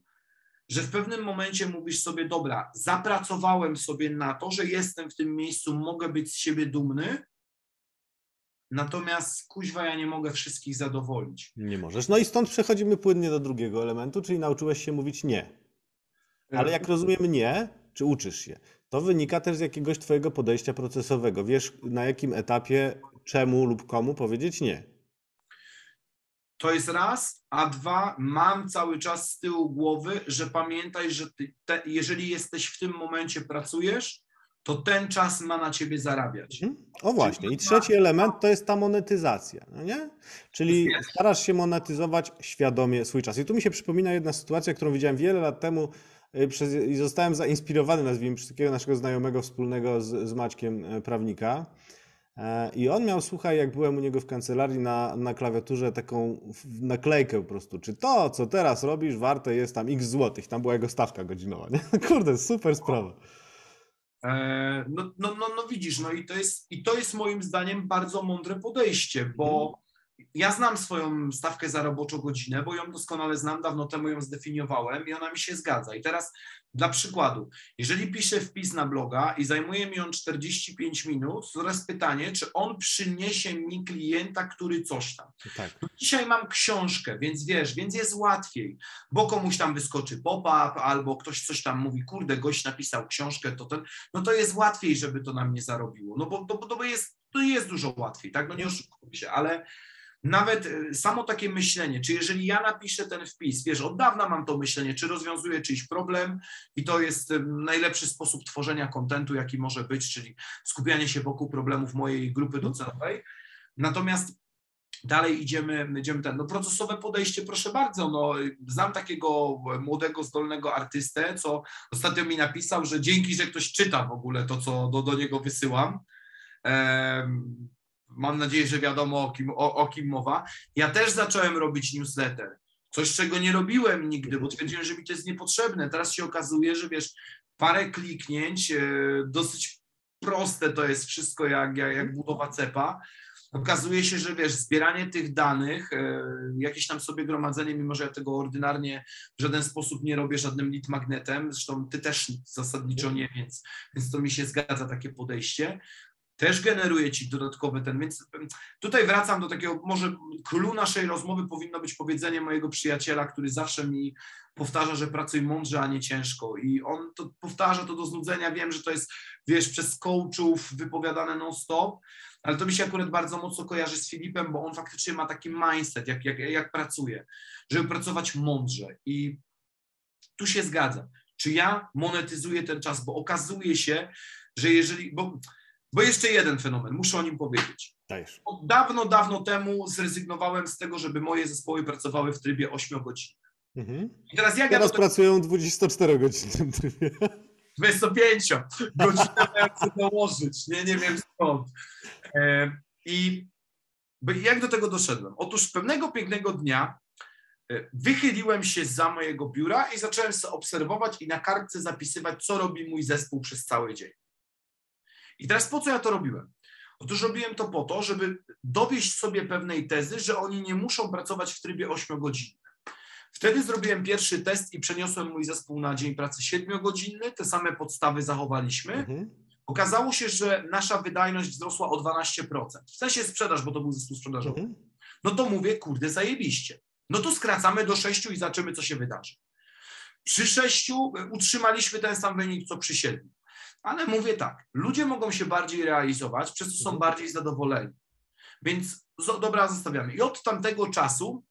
że w pewnym momencie mówisz sobie, dobra, zapracowałem sobie na to, że jestem w tym miejscu, mogę być z siebie dumny, natomiast kuźwa ja nie mogę wszystkich zadowolić. Nie możesz. No i stąd przechodzimy płynnie do drugiego elementu, czyli nauczyłeś się mówić nie. Ale jak rozumiem nie, czy uczysz się, to wynika też z jakiegoś twojego podejścia procesowego. Wiesz na jakim etapie, czemu lub komu powiedzieć nie. To jest raz, a dwa, mam cały czas z tyłu głowy, że pamiętaj, że te, jeżeli jesteś w tym momencie, pracujesz, to ten czas ma na ciebie zarabiać. Mhm. O właśnie. I trzeci element to jest ta monetyzacja, no nie? Czyli starasz się monetyzować świadomie swój czas. I tu mi się przypomina jedna sytuacja, którą widziałem wiele lat temu y, przez, i zostałem zainspirowany, nazwijmy, przez takiego naszego znajomego wspólnego z, z Maćkiem y, prawnika. E, I on miał, słuchaj, jak byłem u niego w kancelarii na, na klawiaturze taką naklejkę po prostu, czy to, co teraz robisz, warte jest tam x złotych. Tam była jego stawka godzinowa, nie? Kurde, super sprawa. E, No, no, no, no widzisz, no i to, jest, i to jest moim zdaniem bardzo mądre podejście, bo ja znam swoją stawkę za roboczą godzinę, bo ją doskonale znam, dawno temu ją zdefiniowałem i ona mi się zgadza. I teraz dla przykładu, jeżeli piszę wpis na bloga i zajmuje mi on 45 minut, to teraz pytanie, czy on przyniesie mi klienta, który coś tam. Tak. Dzisiaj mam książkę, więc wiesz, więc jest łatwiej, bo komuś tam wyskoczy pop-up albo ktoś coś tam mówi, kurde, gość napisał książkę, to ten, no to jest łatwiej, żeby to na mnie zarobiło, no bo to, to, bo jest, to jest dużo łatwiej, tak, no nie oszukujmy się, ale nawet y, samo takie myślenie, czy jeżeli ja napiszę ten wpis, wiesz, od dawna mam to myślenie, czy rozwiązuję czyjś problem i to jest y, najlepszy sposób tworzenia kontentu, jaki może być, czyli skupianie się wokół problemów mojej grupy docelowej, natomiast Dalej idziemy, idziemy ten, no procesowe podejście, proszę bardzo, no znam takiego młodego, zdolnego artystę, co ostatnio mi napisał, że dzięki, że ktoś czyta w ogóle to, co do, do niego wysyłam. Mam nadzieję, że wiadomo o kim, o, o kim mowa. Ja też zacząłem robić newsletter. Coś, czego nie robiłem nigdy, bo twierdziłem, że mi to jest niepotrzebne. Teraz się okazuje, że wiesz, parę kliknięć, e, dosyć proste to jest wszystko, jak, jak, jak budowa cepa. Okazuje się, że wiesz, zbieranie tych danych, e, jakieś tam sobie gromadzenie, mimo że ja tego ordynarnie w żaden sposób nie robię żadnym lead magnetem, zresztą ty też zasadniczo nie, więc, więc to mi się zgadza takie podejście. Też generuje ci dodatkowy ten, więc tutaj wracam do takiego, może clue naszej rozmowy powinno być powiedzenie mojego przyjaciela, który zawsze mi powtarza, że pracuj mądrze, a nie ciężko i on to powtarza to do znudzenia, wiem, że to jest, wiesz, przez coachów wypowiadane non-stop, ale to mi się akurat bardzo mocno kojarzy z Filipem, bo on faktycznie ma taki mindset, jak, jak, jak pracuje, żeby pracować mądrze. I tu się zgadzam. Czy ja monetyzuję ten czas, bo okazuje się, że jeżeli. Bo, bo jeszcze jeden fenomen, muszę o nim powiedzieć. Dajesz. Od dawno, dawno temu zrezygnowałem z tego, żeby moje zespoły pracowały w trybie 8 godzin. Mhm. I teraz jak Teraz ja tego pracują w 24-godzinnym trybie. 25 godzinę sobie dołożyć, nie, nie wiem skąd. E, I jak do tego doszedłem? Otóż pewnego pięknego dnia e, wychyliłem się za mojego biura i zacząłem sobie obserwować i na kartce zapisywać, co robi mój zespół przez cały dzień. I teraz po co ja to robiłem? Otóż robiłem to po to, żeby dowieść sobie pewnej tezy, że oni nie muszą pracować w trybie 8-godzinnym. Wtedy zrobiłem pierwszy test i przeniosłem mój zespół na dzień pracy 7-godzinny. Te same podstawy zachowaliśmy. Mhm. Okazało się, że nasza wydajność wzrosła o 12%. W sensie sprzedaż, bo to był zespół sprzedażowy. Mhm. No to mówię, kurde, zajebiście. No to skracamy do 6 i zobaczymy, co się wydarzy. Przy 6 utrzymaliśmy ten sam wynik, co przy 7. Ale mówię tak, ludzie mogą się bardziej realizować, przez co są Mhm. bardziej zadowoleni. Więc dobra, zostawiamy. I od tamtego czasu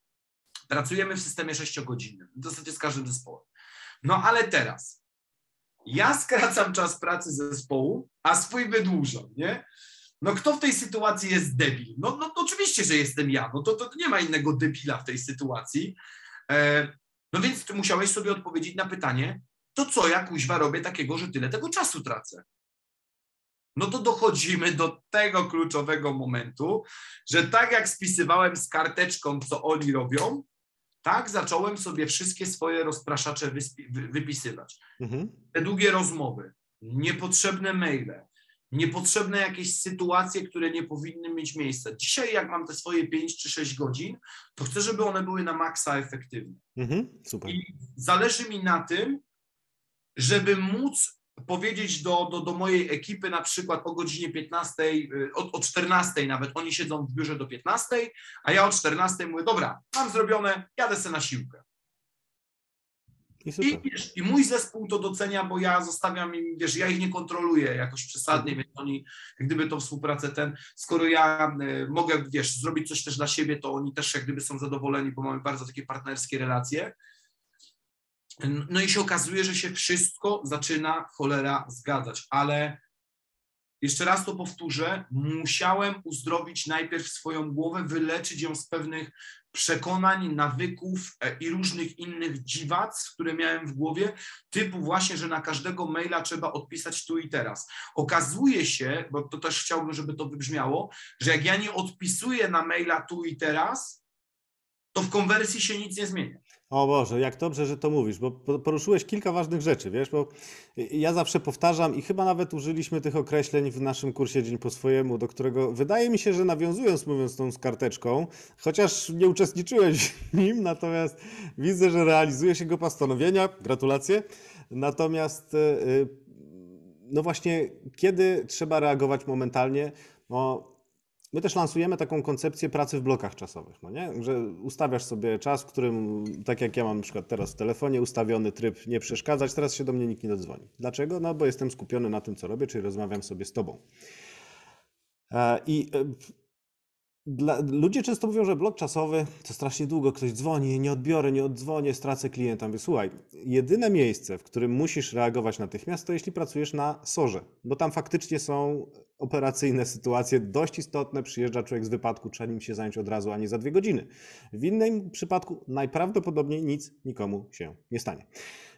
pracujemy w systemie 6-godzinnym. W zasadzie z każdym zespołem. No ale teraz ja skracam czas pracy zespołu, a swój wydłużam, nie? No kto w tej sytuacji jest debil? No, no oczywiście, że jestem ja. No to, to nie ma innego debila w tej sytuacji. E, no więc ty musiałeś sobie odpowiedzieć na pytanie, to co ja kuźwa robię takiego, że tyle tego czasu tracę? No to dochodzimy do tego kluczowego momentu, że tak jak spisywałem z karteczką, co oni robią, tak zacząłem sobie wszystkie swoje rozpraszacze wypisywać Mhm. te długie rozmowy, niepotrzebne maile, niepotrzebne jakieś sytuacje, które nie powinny mieć miejsca. Dzisiaj, jak mam te swoje 5 czy 6 godzin, to chcę, żeby one były na maksa efektywne. Mhm. Super. I zależy mi na tym, żeby móc powiedzieć do, do, do mojej ekipy na przykład o godzinie 15, y, o, o 14 nawet, oni siedzą w biurze do 15, a ja o 14 mówię, dobra, mam zrobione, jadę se na siłkę. I. I, wiesz, I mój zespół to docenia, bo ja zostawiam im, wiesz, ja ich nie kontroluję jakoś przesadnie, więc oni jak gdyby tą współpracę ten, skoro ja y, mogę, wiesz, zrobić coś też dla siebie, to oni też jak gdyby są zadowoleni, bo mamy bardzo takie partnerskie relacje. No i się okazuje, że się wszystko zaczyna cholera zgadzać, ale jeszcze raz to powtórzę, musiałem uzdrowić najpierw swoją głowę, wyleczyć ją z pewnych przekonań, nawyków e, i różnych innych dziwactw, które miałem w głowie, typu właśnie, że na każdego maila trzeba odpisać tu i teraz. Okazuje się, bo to też chciałbym, żeby to wybrzmiało, że jak ja nie odpisuję na maila tu i teraz, to w konwersji się nic nie zmienia. O Boże, jak dobrze, że to mówisz, bo po- poruszyłeś kilka ważnych rzeczy, wiesz, bo ja zawsze powtarzam i chyba nawet użyliśmy tych określeń w naszym kursie Dzień po swojemu, do którego wydaje mi się, że nawiązując, mówiąc tą z karteczką, chociaż nie uczestniczyłeś w nim, natomiast widzę, że realizuje się go postanowienia, gratulacje, natomiast e, e, no właśnie, kiedy trzeba reagować momentalnie, no My też lansujemy taką koncepcję pracy w blokach czasowych, no nie? że ustawiasz sobie czas, w którym, tak jak ja mam na przykład teraz w telefonie, ustawiony tryb nie przeszkadzać, teraz się do mnie nikt nie dodzwoni. Dlaczego? No bo jestem skupiony na tym, co robię, czyli rozmawiam sobie z tobą. E, I e, dla, ludzie często mówią, że blok czasowy to strasznie długo, ktoś dzwoni, nie odbiorę, nie oddzwonię, stracę klienta. Mówię, słuchaj, jedyne miejsce, w którym musisz reagować natychmiast, to jeśli pracujesz na sorze, bo tam faktycznie są operacyjne sytuacje dość istotne, przyjeżdża człowiek z wypadku, trzeba nim się zająć od razu, a nie za dwie godziny. W innym przypadku najprawdopodobniej nic nikomu się nie stanie.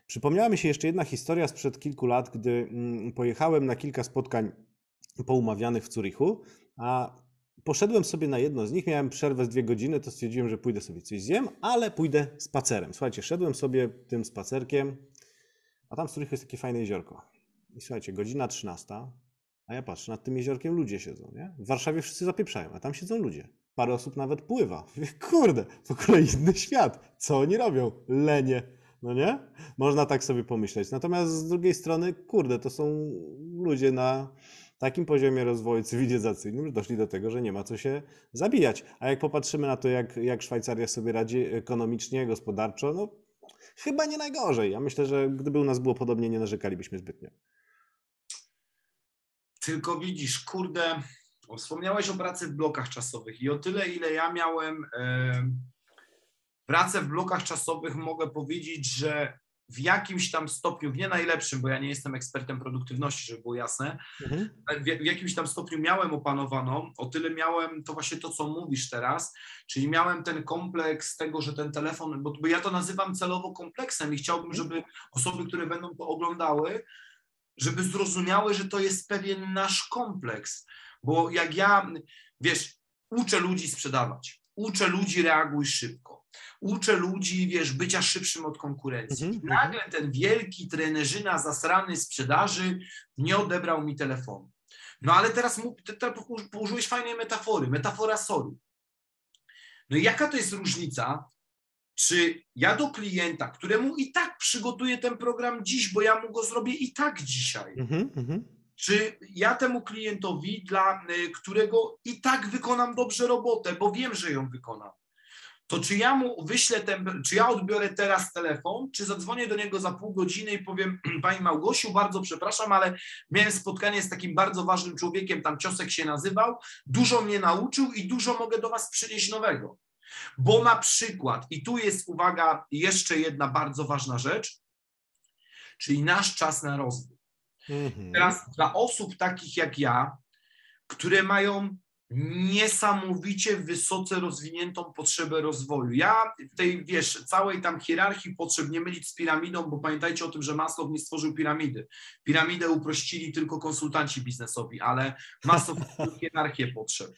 Przypomniała mi się jeszcze jedna historia sprzed kilku lat, gdy mm, pojechałem na kilka spotkań poumawianych w Zurichu, a Poszedłem sobie na jedno z nich, miałem przerwę z dwie godziny, to stwierdziłem, że pójdę sobie coś zjem, ale pójdę spacerem. Słuchajcie, szedłem sobie tym spacerkiem, a tam w Zurichu jest takie fajne jeziorko. I słuchajcie, godzina 13, a ja patrzę, nad tym jeziorkiem ludzie siedzą, nie? W Warszawie wszyscy zapieprzają, a tam siedzą ludzie. Parę osób nawet pływa. Kurde, w ogóle inny świat. Co oni robią? Lenie. No nie? Można tak sobie pomyśleć. Natomiast z drugiej strony, kurde, to są ludzie na takim poziomie rozwoju cywilizacyjnym, że doszli do tego, że nie ma co się zabijać. A jak popatrzymy na to, jak, jak Szwajcaria sobie radzi ekonomicznie, gospodarczo, no chyba nie najgorzej. Ja myślę, że gdyby u nas było podobnie, nie narzekalibyśmy zbytnio. Tylko widzisz, kurde, wspomniałeś o pracy w blokach czasowych i o tyle, ile ja miałem e, pracę w blokach czasowych, mogę powiedzieć, że w jakimś tam stopniu, w nie najlepszym, bo ja nie jestem ekspertem produktywności, żeby było jasne, Mhm. w, w jakimś tam stopniu miałem opanowaną, o tyle miałem to właśnie to, co mówisz teraz, czyli miałem ten kompleks tego, że ten telefon, bo, bo ja to nazywam celowo kompleksem i chciałbym, żeby osoby, które będą to oglądały, żeby zrozumiały, że to jest pewien nasz kompleks, bo jak ja, wiesz, uczę ludzi sprzedawać, uczę ludzi reaguj szybko, uczę ludzi, wiesz, bycia szybszym od konkurencji. Mhm, I nagle ten wielki trenerzyna zasrany sprzedaży nie odebrał mi telefonu. No ale teraz, mu, ty, ty położyłeś fajnej metafory, metafora soru. No i jaka to jest różnica, czy ja do klienta, któremu i tak przygotuję ten program dziś, bo ja mu go zrobię i tak dzisiaj, Mhm, mhm. czy ja temu klientowi, dla y, którego i tak wykonam dobrze robotę, bo wiem, że ją wykonam, to czy ja mu wyślę ten, czy ja odbiorę teraz telefon, czy zadzwonię do niego za pół godziny i powiem, Pani Małgosiu, bardzo przepraszam, ale miałem spotkanie z takim bardzo ważnym człowiekiem, tam Ciosek się nazywał, dużo mnie nauczył i dużo mogę do Was przynieść nowego. Bo na przykład, i tu jest uwaga, jeszcze jedna bardzo ważna rzecz, czyli nasz czas na rozwój. Mhm. Teraz dla osób takich jak ja, które mają niesamowicie wysoce rozwiniętą potrzebę rozwoju. Ja tej, wiesz, całej tam hierarchii potrzeb nie mylić z piramidą, bo pamiętajcie o tym, że Maslow nie stworzył piramidy. Piramidę uprościli tylko konsultanci biznesowi, ale Maslow hierarchię potrzeb.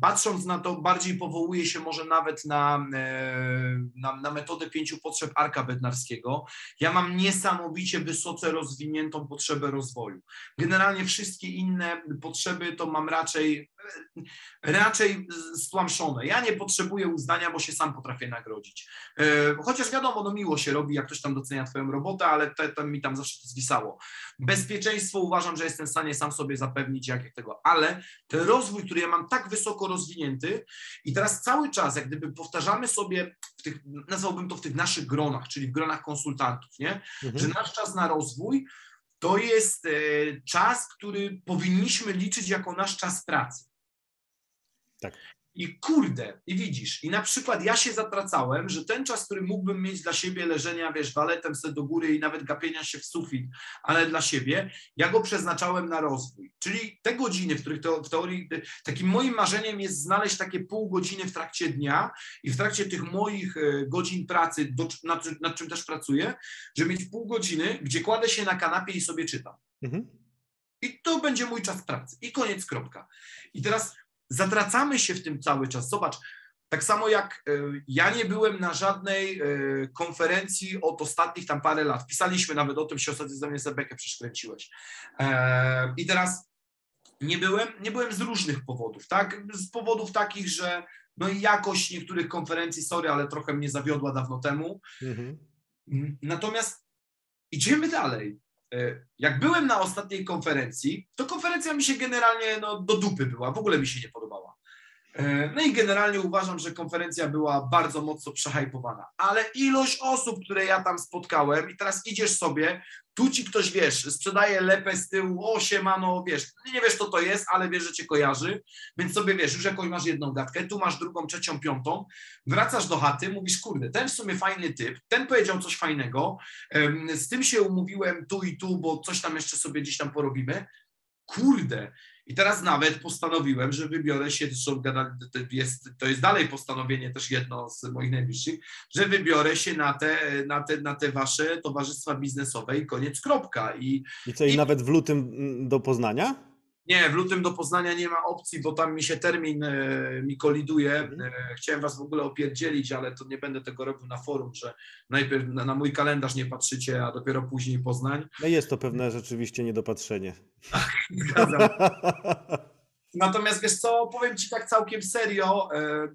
Patrząc na to, bardziej powołuje się może nawet na, e, na, na metodę pięciu potrzeb Arka Bednarskiego. Ja mam niesamowicie wysoce rozwiniętą potrzebę rozwoju. Generalnie wszystkie inne potrzeby to mam raczej, e, raczej stłamszone. Ja nie potrzebuję uznania, bo się sam potrafię nagrodzić. E, Chociaż wiadomo, no miło się robi, jak ktoś tam docenia twoją robotę, ale to, to mi tam zawsze zwisało. Bezpieczeństwo uważam, że jestem w stanie sam sobie zapewnić, jak, tego, ale ten rozwój, który ja mam tak wysoko rozwinięty i teraz cały czas, jak gdyby powtarzamy sobie, w tych, nazwałbym to w tych naszych gronach, czyli w gronach konsultantów, nie? że Mhm. nasz czas na rozwój to jest e, czas, który powinniśmy liczyć jako nasz czas pracy. Tak. I kurde, i widzisz, i na przykład ja się zatracałem, że ten czas, który mógłbym mieć dla siebie, leżenia, wiesz, waletem sobie do góry i nawet gapienia się w sufit, ale dla siebie, ja go przeznaczałem na rozwój. Czyli te godziny, w których to, w teorii, takim moim marzeniem jest znaleźć takie pół godziny w trakcie dnia i w trakcie tych moich e, godzin pracy, do, nad, czym- nad czym też pracuję, żeby mieć pół godziny, gdzie kładę się na kanapie i sobie czytam. Mhm. I to będzie mój czas pracy. I koniec, kropka. I teraz zatracamy się w tym cały czas. Zobacz, tak samo jak e, ja nie byłem na żadnej e, konferencji od ostatnich tam parę lat. Pisaliśmy nawet o tym, się ostatnio ze mnie Zebekę przeszkręciłeś. E, I teraz nie byłem, nie byłem z różnych powodów, tak? Z powodów takich, że no i jakość niektórych konferencji, sorry, ale trochę mnie zawiodła dawno temu. Mhm. Natomiast idziemy dalej. E, Jak byłem na ostatniej konferencji, to konferencja mi się generalnie no, do dupy była, w ogóle mi się nie podobała. E, No i generalnie uważam, że konferencja była bardzo mocno przehajpowana, ale ilość osób, które ja tam spotkałem i teraz idziesz sobie, tu ci ktoś, wiesz, sprzedaje lepę z tyłu, o siemano, wiesz, nie wiesz, co to jest, ale wiesz, że cię kojarzy, więc sobie, wiesz, już jakąś masz jedną gadkę, tu masz drugą, trzecią, piątą, wracasz do chaty, mówisz, kurde, ten w sumie fajny typ, ten powiedział coś fajnego, z tym się umówiłem tu i tu, bo coś tam jeszcze sobie gdzieś tam porobimy, kurde, i teraz nawet postanowiłem, że wybiorę się, zresztą to jest, to jest dalej postanowienie też jedno z moich najbliższych, że wybiorę się na te, na te, na te wasze towarzystwa biznesowe i koniec, kropka. I I co, i I- nawet w lutym mm, do Poznania? Nie, w lutym do Poznania nie ma opcji, bo tam mi się termin e, mi koliduje. Mhm. E, chciałem was w ogóle opierdzielić, ale to nie będę tego robił na forum, że najpierw na, na mój kalendarz nie patrzycie, a dopiero później Poznań. No jest to pewne rzeczywiście niedopatrzenie. Zgadzam. Natomiast wiesz co, powiem ci tak całkiem serio, e,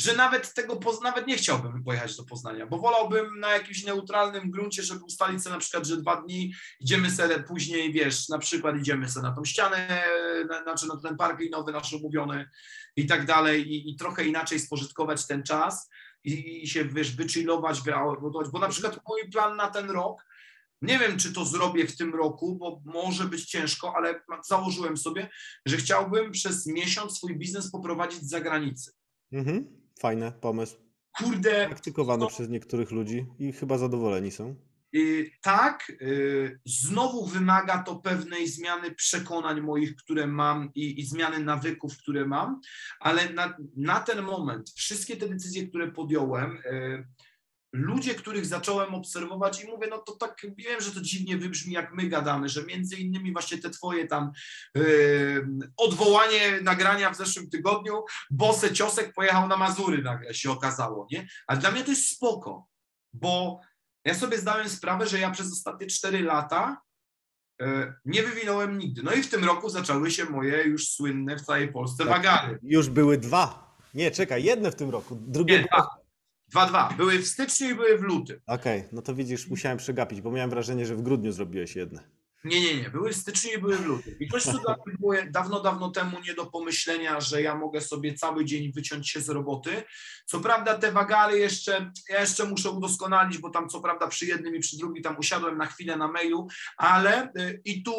że nawet tego, nawet nie chciałbym pojechać do Poznania, bo wolałbym na jakimś neutralnym gruncie, żeby ustalić sobie na przykład, że dwa dni idziemy sobie później, wiesz, na przykład idziemy sobie na tą ścianę, na, znaczy na ten park linowy nasz umówiony i tak dalej i, i trochę inaczej spożytkować ten czas i, i się, wiesz, wychillować, bo na przykład mój plan na ten rok nie wiem, czy to zrobię w tym roku, bo może być ciężko, ale założyłem sobie, że chciałbym przez miesiąc swój biznes poprowadzić z zagranicy. Mhm. Fajny pomysł. Kurde, Praktykowany No. przez niektórych ludzi i chyba zadowoleni są. y, tak, y, znowu wymaga to pewnej zmiany przekonań moich, które mam i, i zmiany nawyków, które mam, ale na, na ten moment wszystkie te decyzje, które podjąłem, y, ludzie, których zacząłem obserwować i mówię, no to tak wiem, że to dziwnie wybrzmi, jak my gadamy, że między innymi właśnie te twoje tam yy, odwołanie nagrania w zeszłym tygodniu, Bose Ciosek pojechał na Mazury nagle się okazało, nie? A dla mnie to jest spoko, bo ja sobie zdałem sprawę, że ja przez ostatnie cztery lata yy, nie wywinąłem nigdy. No i w tym roku zaczęły się moje już słynne w całej Polsce Tak. wagary. Już były dwa. Nie, czekaj, jedne w tym roku. Drugie. Nie, dwa. Dwa, dwa. Były w styczniu i były w lutym. Okej, no to widzisz, musiałem przegapić, bo miałem wrażenie, że w grudniu zrobiłeś jedne. Nie, nie, nie. Były w styczniu i były w lutym. I coś, co dla mnie było dawno, dawno temu nie do pomyślenia, że ja mogę sobie cały dzień wyciąć się z roboty. Co prawda te wagary jeszcze, ja jeszcze muszę udoskonalić, bo tam co prawda przy jednym i przy drugim tam usiadłem na chwilę na mailu, ale y, i tu,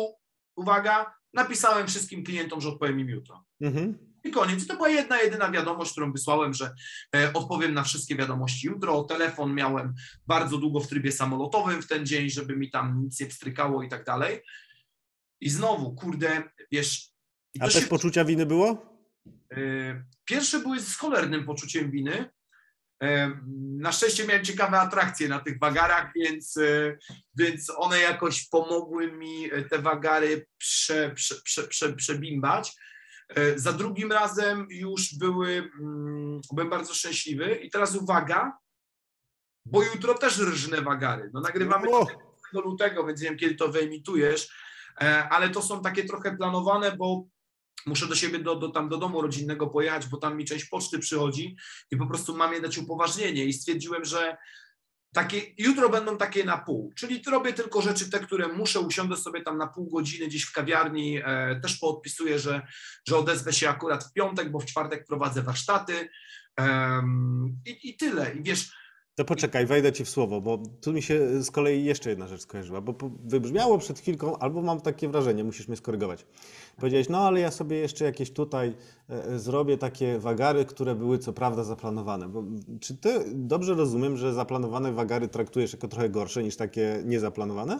uwaga, napisałem wszystkim klientom, że odpowiem im jutro. Mhm. I koniec. I to była jedna, jedyna wiadomość, którą wysłałem, że e, odpowiem na wszystkie wiadomości jutro. Telefon miałem bardzo długo w trybie samolotowym w ten dzień, żeby mi tam nic nie pstrykało i tak dalej. I znowu, kurde, wiesz... A też się, poczucia winy było? e, pierwsze były z cholernym poczuciem winy. E, Na szczęście miałem ciekawe atrakcje na tych wagarach, więc, e, więc one jakoś pomogły mi te wagary prze, prze, prze, prze, przebimbać. E, Za drugim razem już były, mm, byłem bardzo szczęśliwy i teraz uwaga, bo jutro też rżnę wagary. No nagrywamy O! 4 lutego, więc nie wiem kiedy to wyemitujesz, e, ale to są takie trochę planowane, bo muszę do siebie, do, do, tam do domu rodzinnego pojechać, bo tam mi część poczty przychodzi i po prostu mam je dać upoważnienie i stwierdziłem, że takie, jutro będą takie na pół, czyli robię tylko rzeczy te, które muszę, usiądę sobie tam na pół godziny gdzieś w kawiarni, e, też poodpisuję, że, że odezwę się akurat w piątek, bo w czwartek prowadzę warsztaty em, i, i tyle. I wiesz, To poczekaj, wejdę ci w słowo, bo tu mi się z kolei jeszcze jedna rzecz skojarzyła, bo wybrzmiało przed chwilką, albo mam takie wrażenie, musisz mnie skorygować. Powiedziałeś, no ale ja sobie jeszcze jakieś tutaj e, e, zrobię takie wagary, które były co prawda zaplanowane. Bo, czy ty dobrze rozumiem, że zaplanowane wagary traktujesz jako trochę gorsze niż takie niezaplanowane?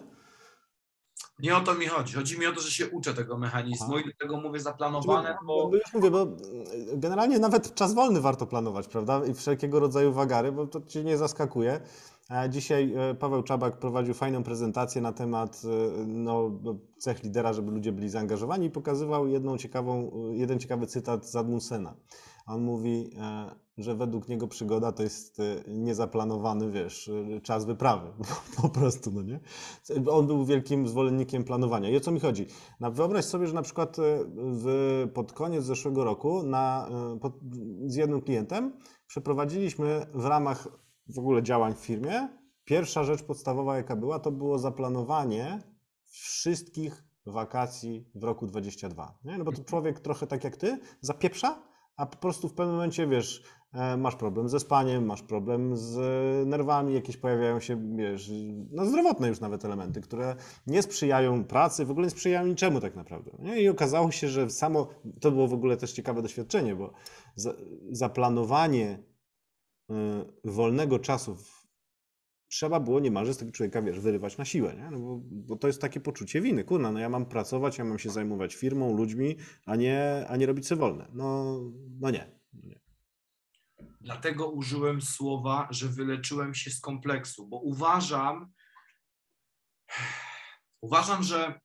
Nie o to mi chodzi. Chodzi mi o to, że się uczę tego mechanizmu i do tego mówię zaplanowane, Bo, bo już mówię, bo mm, generalnie nawet czas wolny warto planować, prawda? I wszelkiego rodzaju wagary, bo to cię nie zaskakuje. A Dzisiaj e, Paweł Czabak prowadził fajną prezentację na temat e, no, cech lidera, żeby ludzie byli zaangażowani i pokazywał jedną ciekawą, e, jeden ciekawy cytat z Admussena. On mówi, e, że według niego przygoda to jest e, niezaplanowany, wiesz, e, czas wyprawy. Po prostu, no nie? On był wielkim zwolennikiem planowania. I o co mi chodzi? Na, wyobraź sobie, że na przykład w, pod koniec zeszłego roku na, pod, z jednym klientem przeprowadziliśmy w ramach w ogóle działań w firmie. Pierwsza rzecz podstawowa, jaka była, to było zaplanowanie wszystkich wakacji w roku 22. Nie? No bo to człowiek trochę tak jak ty zapieprza, a po prostu w pewnym momencie wiesz, e, masz problem ze spaniem, masz problem z e, nerwami, jakieś pojawiają się, wiesz, no zdrowotne już nawet elementy, które nie sprzyjają pracy, w ogóle nie sprzyjają niczemu tak naprawdę. Nie? I okazało się, że samo, to było w ogóle też ciekawe doświadczenie, bo za, zaplanowanie y, wolnego czasu w, trzeba było niemalże z tego człowieka, wiesz, wyrywać na siłę, nie? No bo, bo to jest takie poczucie winy. Kurna, no ja mam pracować, ja mam się zajmować firmą, ludźmi, a nie, a nie robić sobie wolne. No, no nie. No nie. Dlatego użyłem słowa, że wyleczyłem się z kompleksu, bo uważam, uważam, że,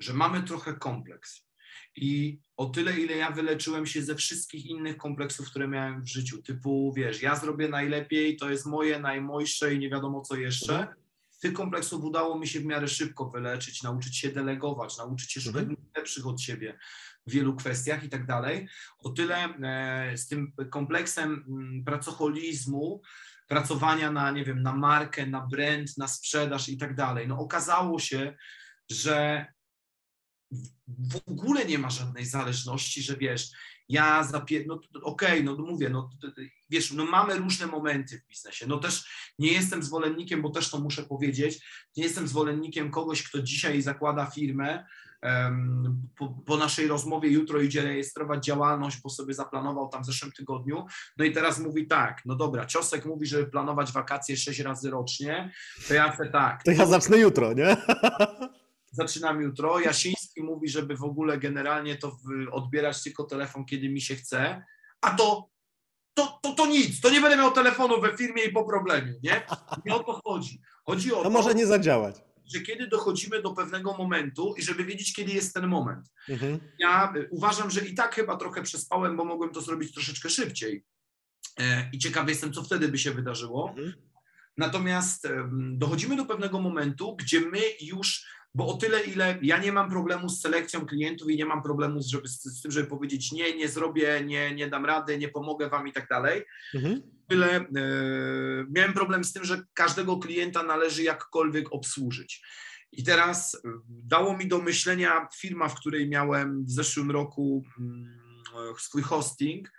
że mamy trochę kompleks. I o tyle, ile ja wyleczyłem się ze wszystkich innych kompleksów, które miałem w życiu, typu, wiesz, ja zrobię najlepiej, to jest moje najmojsze i nie wiadomo co jeszcze. Z tych kompleksów udało mi się w miarę szybko wyleczyć, nauczyć się delegować, nauczyć się szukać Mhm. lepszych od siebie w wielu kwestiach i tak dalej. O tyle e, z tym kompleksem mm, pracoholizmu, pracowania na, nie wiem, na markę, na brand, na sprzedaż i tak dalej. No okazało się, że w- ogóle nie ma żadnej zależności, że wiesz, ja zapie... no okej, no to mówię, no wiesz, no mamy różne momenty w biznesie. No też nie jestem zwolennikiem, bo też to muszę powiedzieć, nie jestem zwolennikiem kogoś, kto dzisiaj zakłada firmę, em, po, po naszej rozmowie jutro idzie rejestrować działalność, bo sobie zaplanował tam w zeszłym tygodniu, no i teraz mówi tak, no dobra, Ciosek mówi, żeby planować wakacje sześć razy rocznie, to ja chcę tak, To ja zacznę jutro, nie? zaczynam jutro. Jasiński mówi, żeby w ogóle generalnie to odbierać tylko telefon, kiedy mi się chce, a to to, to, to nic, to nie będę miał telefonu we firmie i po problemie, nie? Nie o to chodzi. Chodzi o To to, może nie zadziałać. że kiedy dochodzimy do pewnego momentu i żeby wiedzieć, kiedy jest ten moment. Mhm. Ja y, uważam, że i tak chyba trochę przespałem, bo mogłem to zrobić troszeczkę szybciej. E, I ciekawy jestem, co wtedy by się wydarzyło. Mhm. Natomiast dochodzimy do pewnego momentu, gdzie my już, bo o tyle, ile ja nie mam problemu z selekcją klientów i nie mam problemu z, żeby, z tym, żeby powiedzieć nie, nie zrobię, nie, nie dam rady, nie pomogę wam i tak dalej, Mhm. tyle e, miałem problem z tym, że każdego klienta należy jakkolwiek obsłużyć. I teraz e, dało mi do myślenia firma, w której miałem w zeszłym roku mm, e, swój hosting,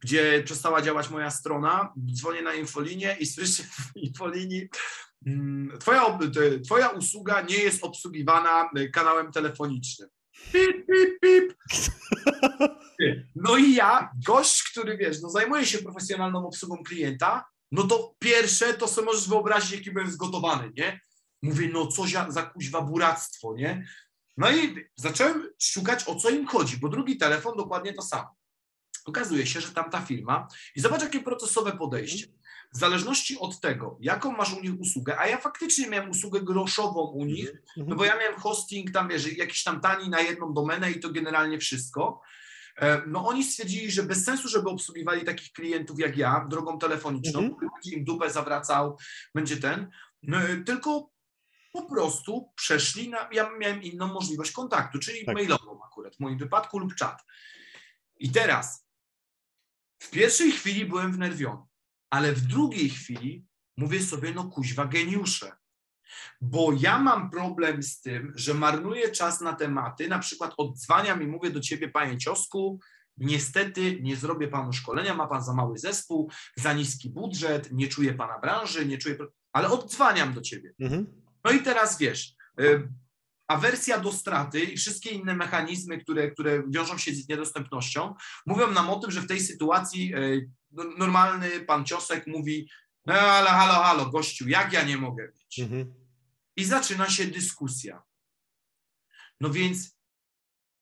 gdzie przestała działać moja strona, dzwonię na infolinię i słyszę w infolinii, mm, twoja, twoja usługa nie jest obsługiwana kanałem telefonicznym. Pip, pip, pip. No i ja, gość, który wiesz, no zajmuje się profesjonalną obsługą klienta, no to pierwsze to sobie możesz wyobrazić, jaki byłem zgotowany, nie? Mówię, no co za, za kuźwa buractwo, nie? No i zacząłem szukać, o co im chodzi, bo drugi telefon dokładnie to samo. Okazuje się, że tamta firma, i zobacz, jakie procesowe podejście. W zależności od tego, jaką masz u nich usługę, a ja faktycznie miałem usługę groszową u nich, no bo ja miałem hosting tam, wiesz, jakiś tam tani na jedną domenę i to generalnie wszystko. E, No oni stwierdzili, że bez sensu, żeby obsługiwali takich klientów jak ja drogą telefoniczną, Mhm. będzie im dupę zawracał, będzie ten, no, e, tylko po prostu przeszli na, ja miałem inną możliwość kontaktu, czyli Tak. mailową akurat, w moim wypadku lub czat. I teraz w pierwszej chwili byłem wnerwiony, ale w drugiej chwili mówię sobie, no kuźwa geniusze, bo ja mam problem z tym, że marnuję czas na tematy, na przykład odzwaniam i mówię do ciebie, panie ciosku, niestety nie zrobię panu szkolenia, ma pan za mały zespół, za niski budżet, nie czuję pana branży, nie czuję, ale odzwaniam do ciebie. Mhm. No i teraz wiesz, y, awersja do straty i wszystkie inne mechanizmy, które, które wiążą się z niedostępnością, mówią nam o tym, że w tej sytuacji y, no- normalny pan Ciosek mówi, no ale halo, halo, gościu, jak ja nie mogę mieć? Mhm. I zaczyna się dyskusja. No więc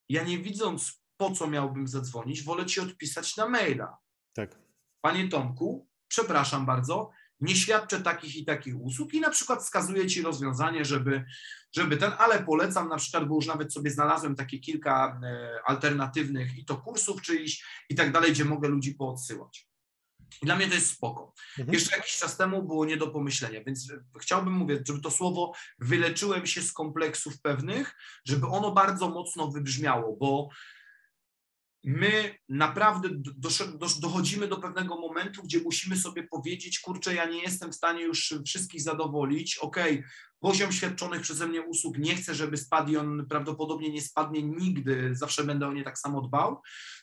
ja nie widząc, po co miałbym zadzwonić, wolę ci odpisać na maila. Tak. Panie Tomku, przepraszam bardzo, nie świadczę takich i takich usług i na przykład wskazuję Ci rozwiązanie, żeby, żeby ten, ale polecam na przykład, bo już nawet sobie znalazłem takie kilka e, alternatywnych i to kursów czyichś i tak dalej, gdzie mogę ludzi poodsyłać. I Dla mnie to jest spoko. Mhm. Jeszcze jakiś czas temu było nie do pomyślenia, więc e, chciałbym mówić, żeby to słowo wyleczyłem się z kompleksów pewnych, żeby ono bardzo mocno wybrzmiało, bo my naprawdę do, do, dochodzimy do pewnego momentu, gdzie musimy sobie powiedzieć, kurczę, ja nie jestem w stanie już wszystkich zadowolić, okej, poziom świadczonych przeze mnie usług nie chcę, żeby spadł i on prawdopodobnie nie spadnie nigdy, zawsze będę o nie tak samo dbał,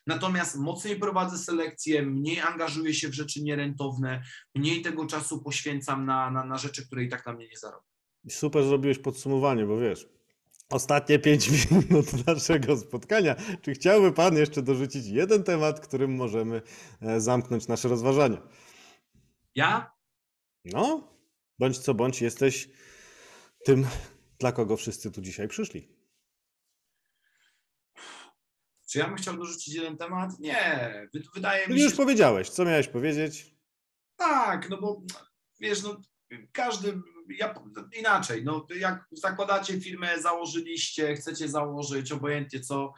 natomiast mocniej prowadzę selekcję, mniej angażuję się w rzeczy nierentowne, mniej tego czasu poświęcam na, na, na rzeczy, które i tak na mnie nie zarobią. Super zrobiłeś podsumowanie, bo wiesz, ostatnie pięć minut naszego spotkania. Czy chciałby Pan jeszcze dorzucić jeden temat, którym możemy e, zamknąć nasze rozważania? Ja? No, bądź co bądź, jesteś tym, dla kogo wszyscy tu dzisiaj przyszli. Czy ja bym chciał dorzucić jeden temat? Nie, wy- wydaje mi się, już powiedziałeś, co miałeś powiedzieć? Tak, no bo wiesz, no każdy, ja, inaczej, no jak zakładacie firmę, założyliście, chcecie założyć, obojętnie co,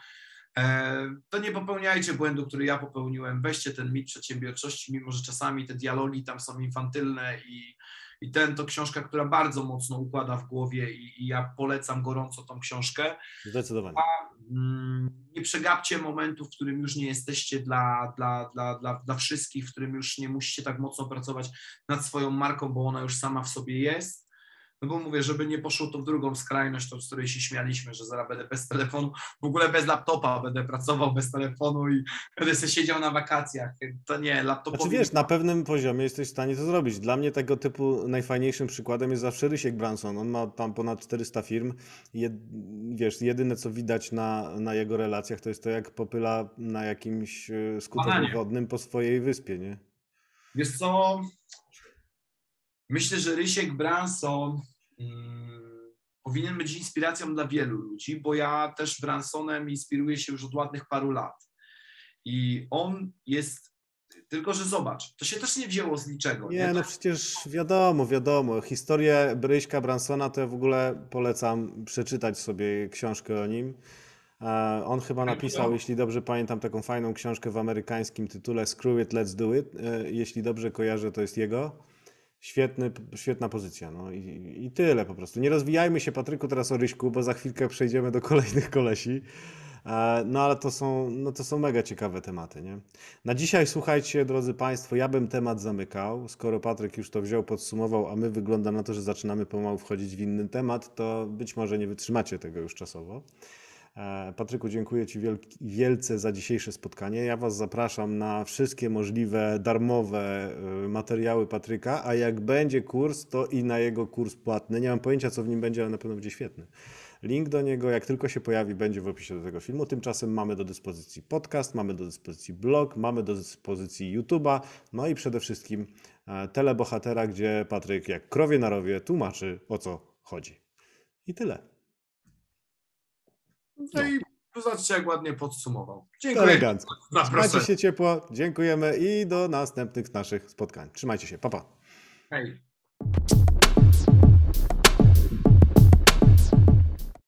e, to nie popełniajcie błędu, który ja popełniłem, weźcie ten mit przedsiębiorczości, mimo że czasami te dialogi tam są infantylne i, i ten to książka, która bardzo mocno układa w głowie i, i ja polecam gorąco tą książkę. Zdecydowanie. Mm, nie przegapcie momentu, w którym już nie jesteście dla, dla, dla, dla, dla wszystkich, w którym już nie musicie tak mocno pracować nad swoją marką, bo ona już sama w sobie jest. No bo mówię, żeby nie poszło to w drugą skrajność, to z której się śmialiśmy, że zaraz będę bez telefonu, w ogóle bez laptopa będę pracował bez telefonu i będę sobie siedział na wakacjach. To nie, laptopowi... Znaczy wiesz, na pewnym poziomie jesteś w stanie to zrobić. Dla mnie tego typu najfajniejszym przykładem jest zawsze Rysiek Branson. On ma tam ponad 400 firm jed, wiesz, jedyne co widać na, na jego relacjach to jest to, jak popyla na jakimś e, skuterze wodnym po swojej wyspie, nie? Wiesz co? Myślę, że Rysiek Branson mm, powinien być inspiracją dla wielu ludzi, bo ja też Bransonem inspiruję się już od ładnych paru lat. I on jest Tylko, że zobacz, to się też nie wzięło z niczego. Nie, no przecież wiadomo, wiadomo. Historię Bryśka Bransona to ja w ogóle polecam przeczytać sobie książkę o nim. E, On chyba napisał, jeśli dobrze pamiętam, taką fajną książkę w amerykańskim tytule Screw It, Let's Do It. E, Jeśli dobrze kojarzę, to jest jego. Świetny, świetna pozycja. No i, i tyle po prostu. Nie rozwijajmy się, Patryku, teraz o Ryśku, bo za chwilkę przejdziemy do kolejnych kolesi. E, No ale to są, no to są mega ciekawe tematy, nie? Na dzisiaj, słuchajcie, drodzy Państwo, ja bym temat zamykał. Skoro Patryk już to wziął, podsumował, a my wygląda na to, że zaczynamy pomału wchodzić w inny temat, to być może nie wytrzymacie tego już czasowo. E, Patryku, dziękuję Ci wielce za dzisiejsze spotkanie. Ja Was zapraszam na wszystkie możliwe darmowe e, materiały Patryka, a jak będzie kurs, to i na jego kurs płatny. Nie mam pojęcia, co w nim będzie, ale na pewno będzie świetny. Link do niego, jak tylko się pojawi, będzie w opisie do tego filmu. Tymczasem mamy do dyspozycji podcast, mamy do dyspozycji blog, mamy do dyspozycji YouTube'a, no i przede wszystkim e, telebohatera, gdzie Patryk jak krowie na rowie tłumaczy o co chodzi. I tyle. No i zobaczcie, jak ładnie podsumował. Dziękuję. elegancko. Trzymajcie się ciepło, dziękujemy i do następnych naszych spotkań. Trzymajcie się, pa pa. Hej.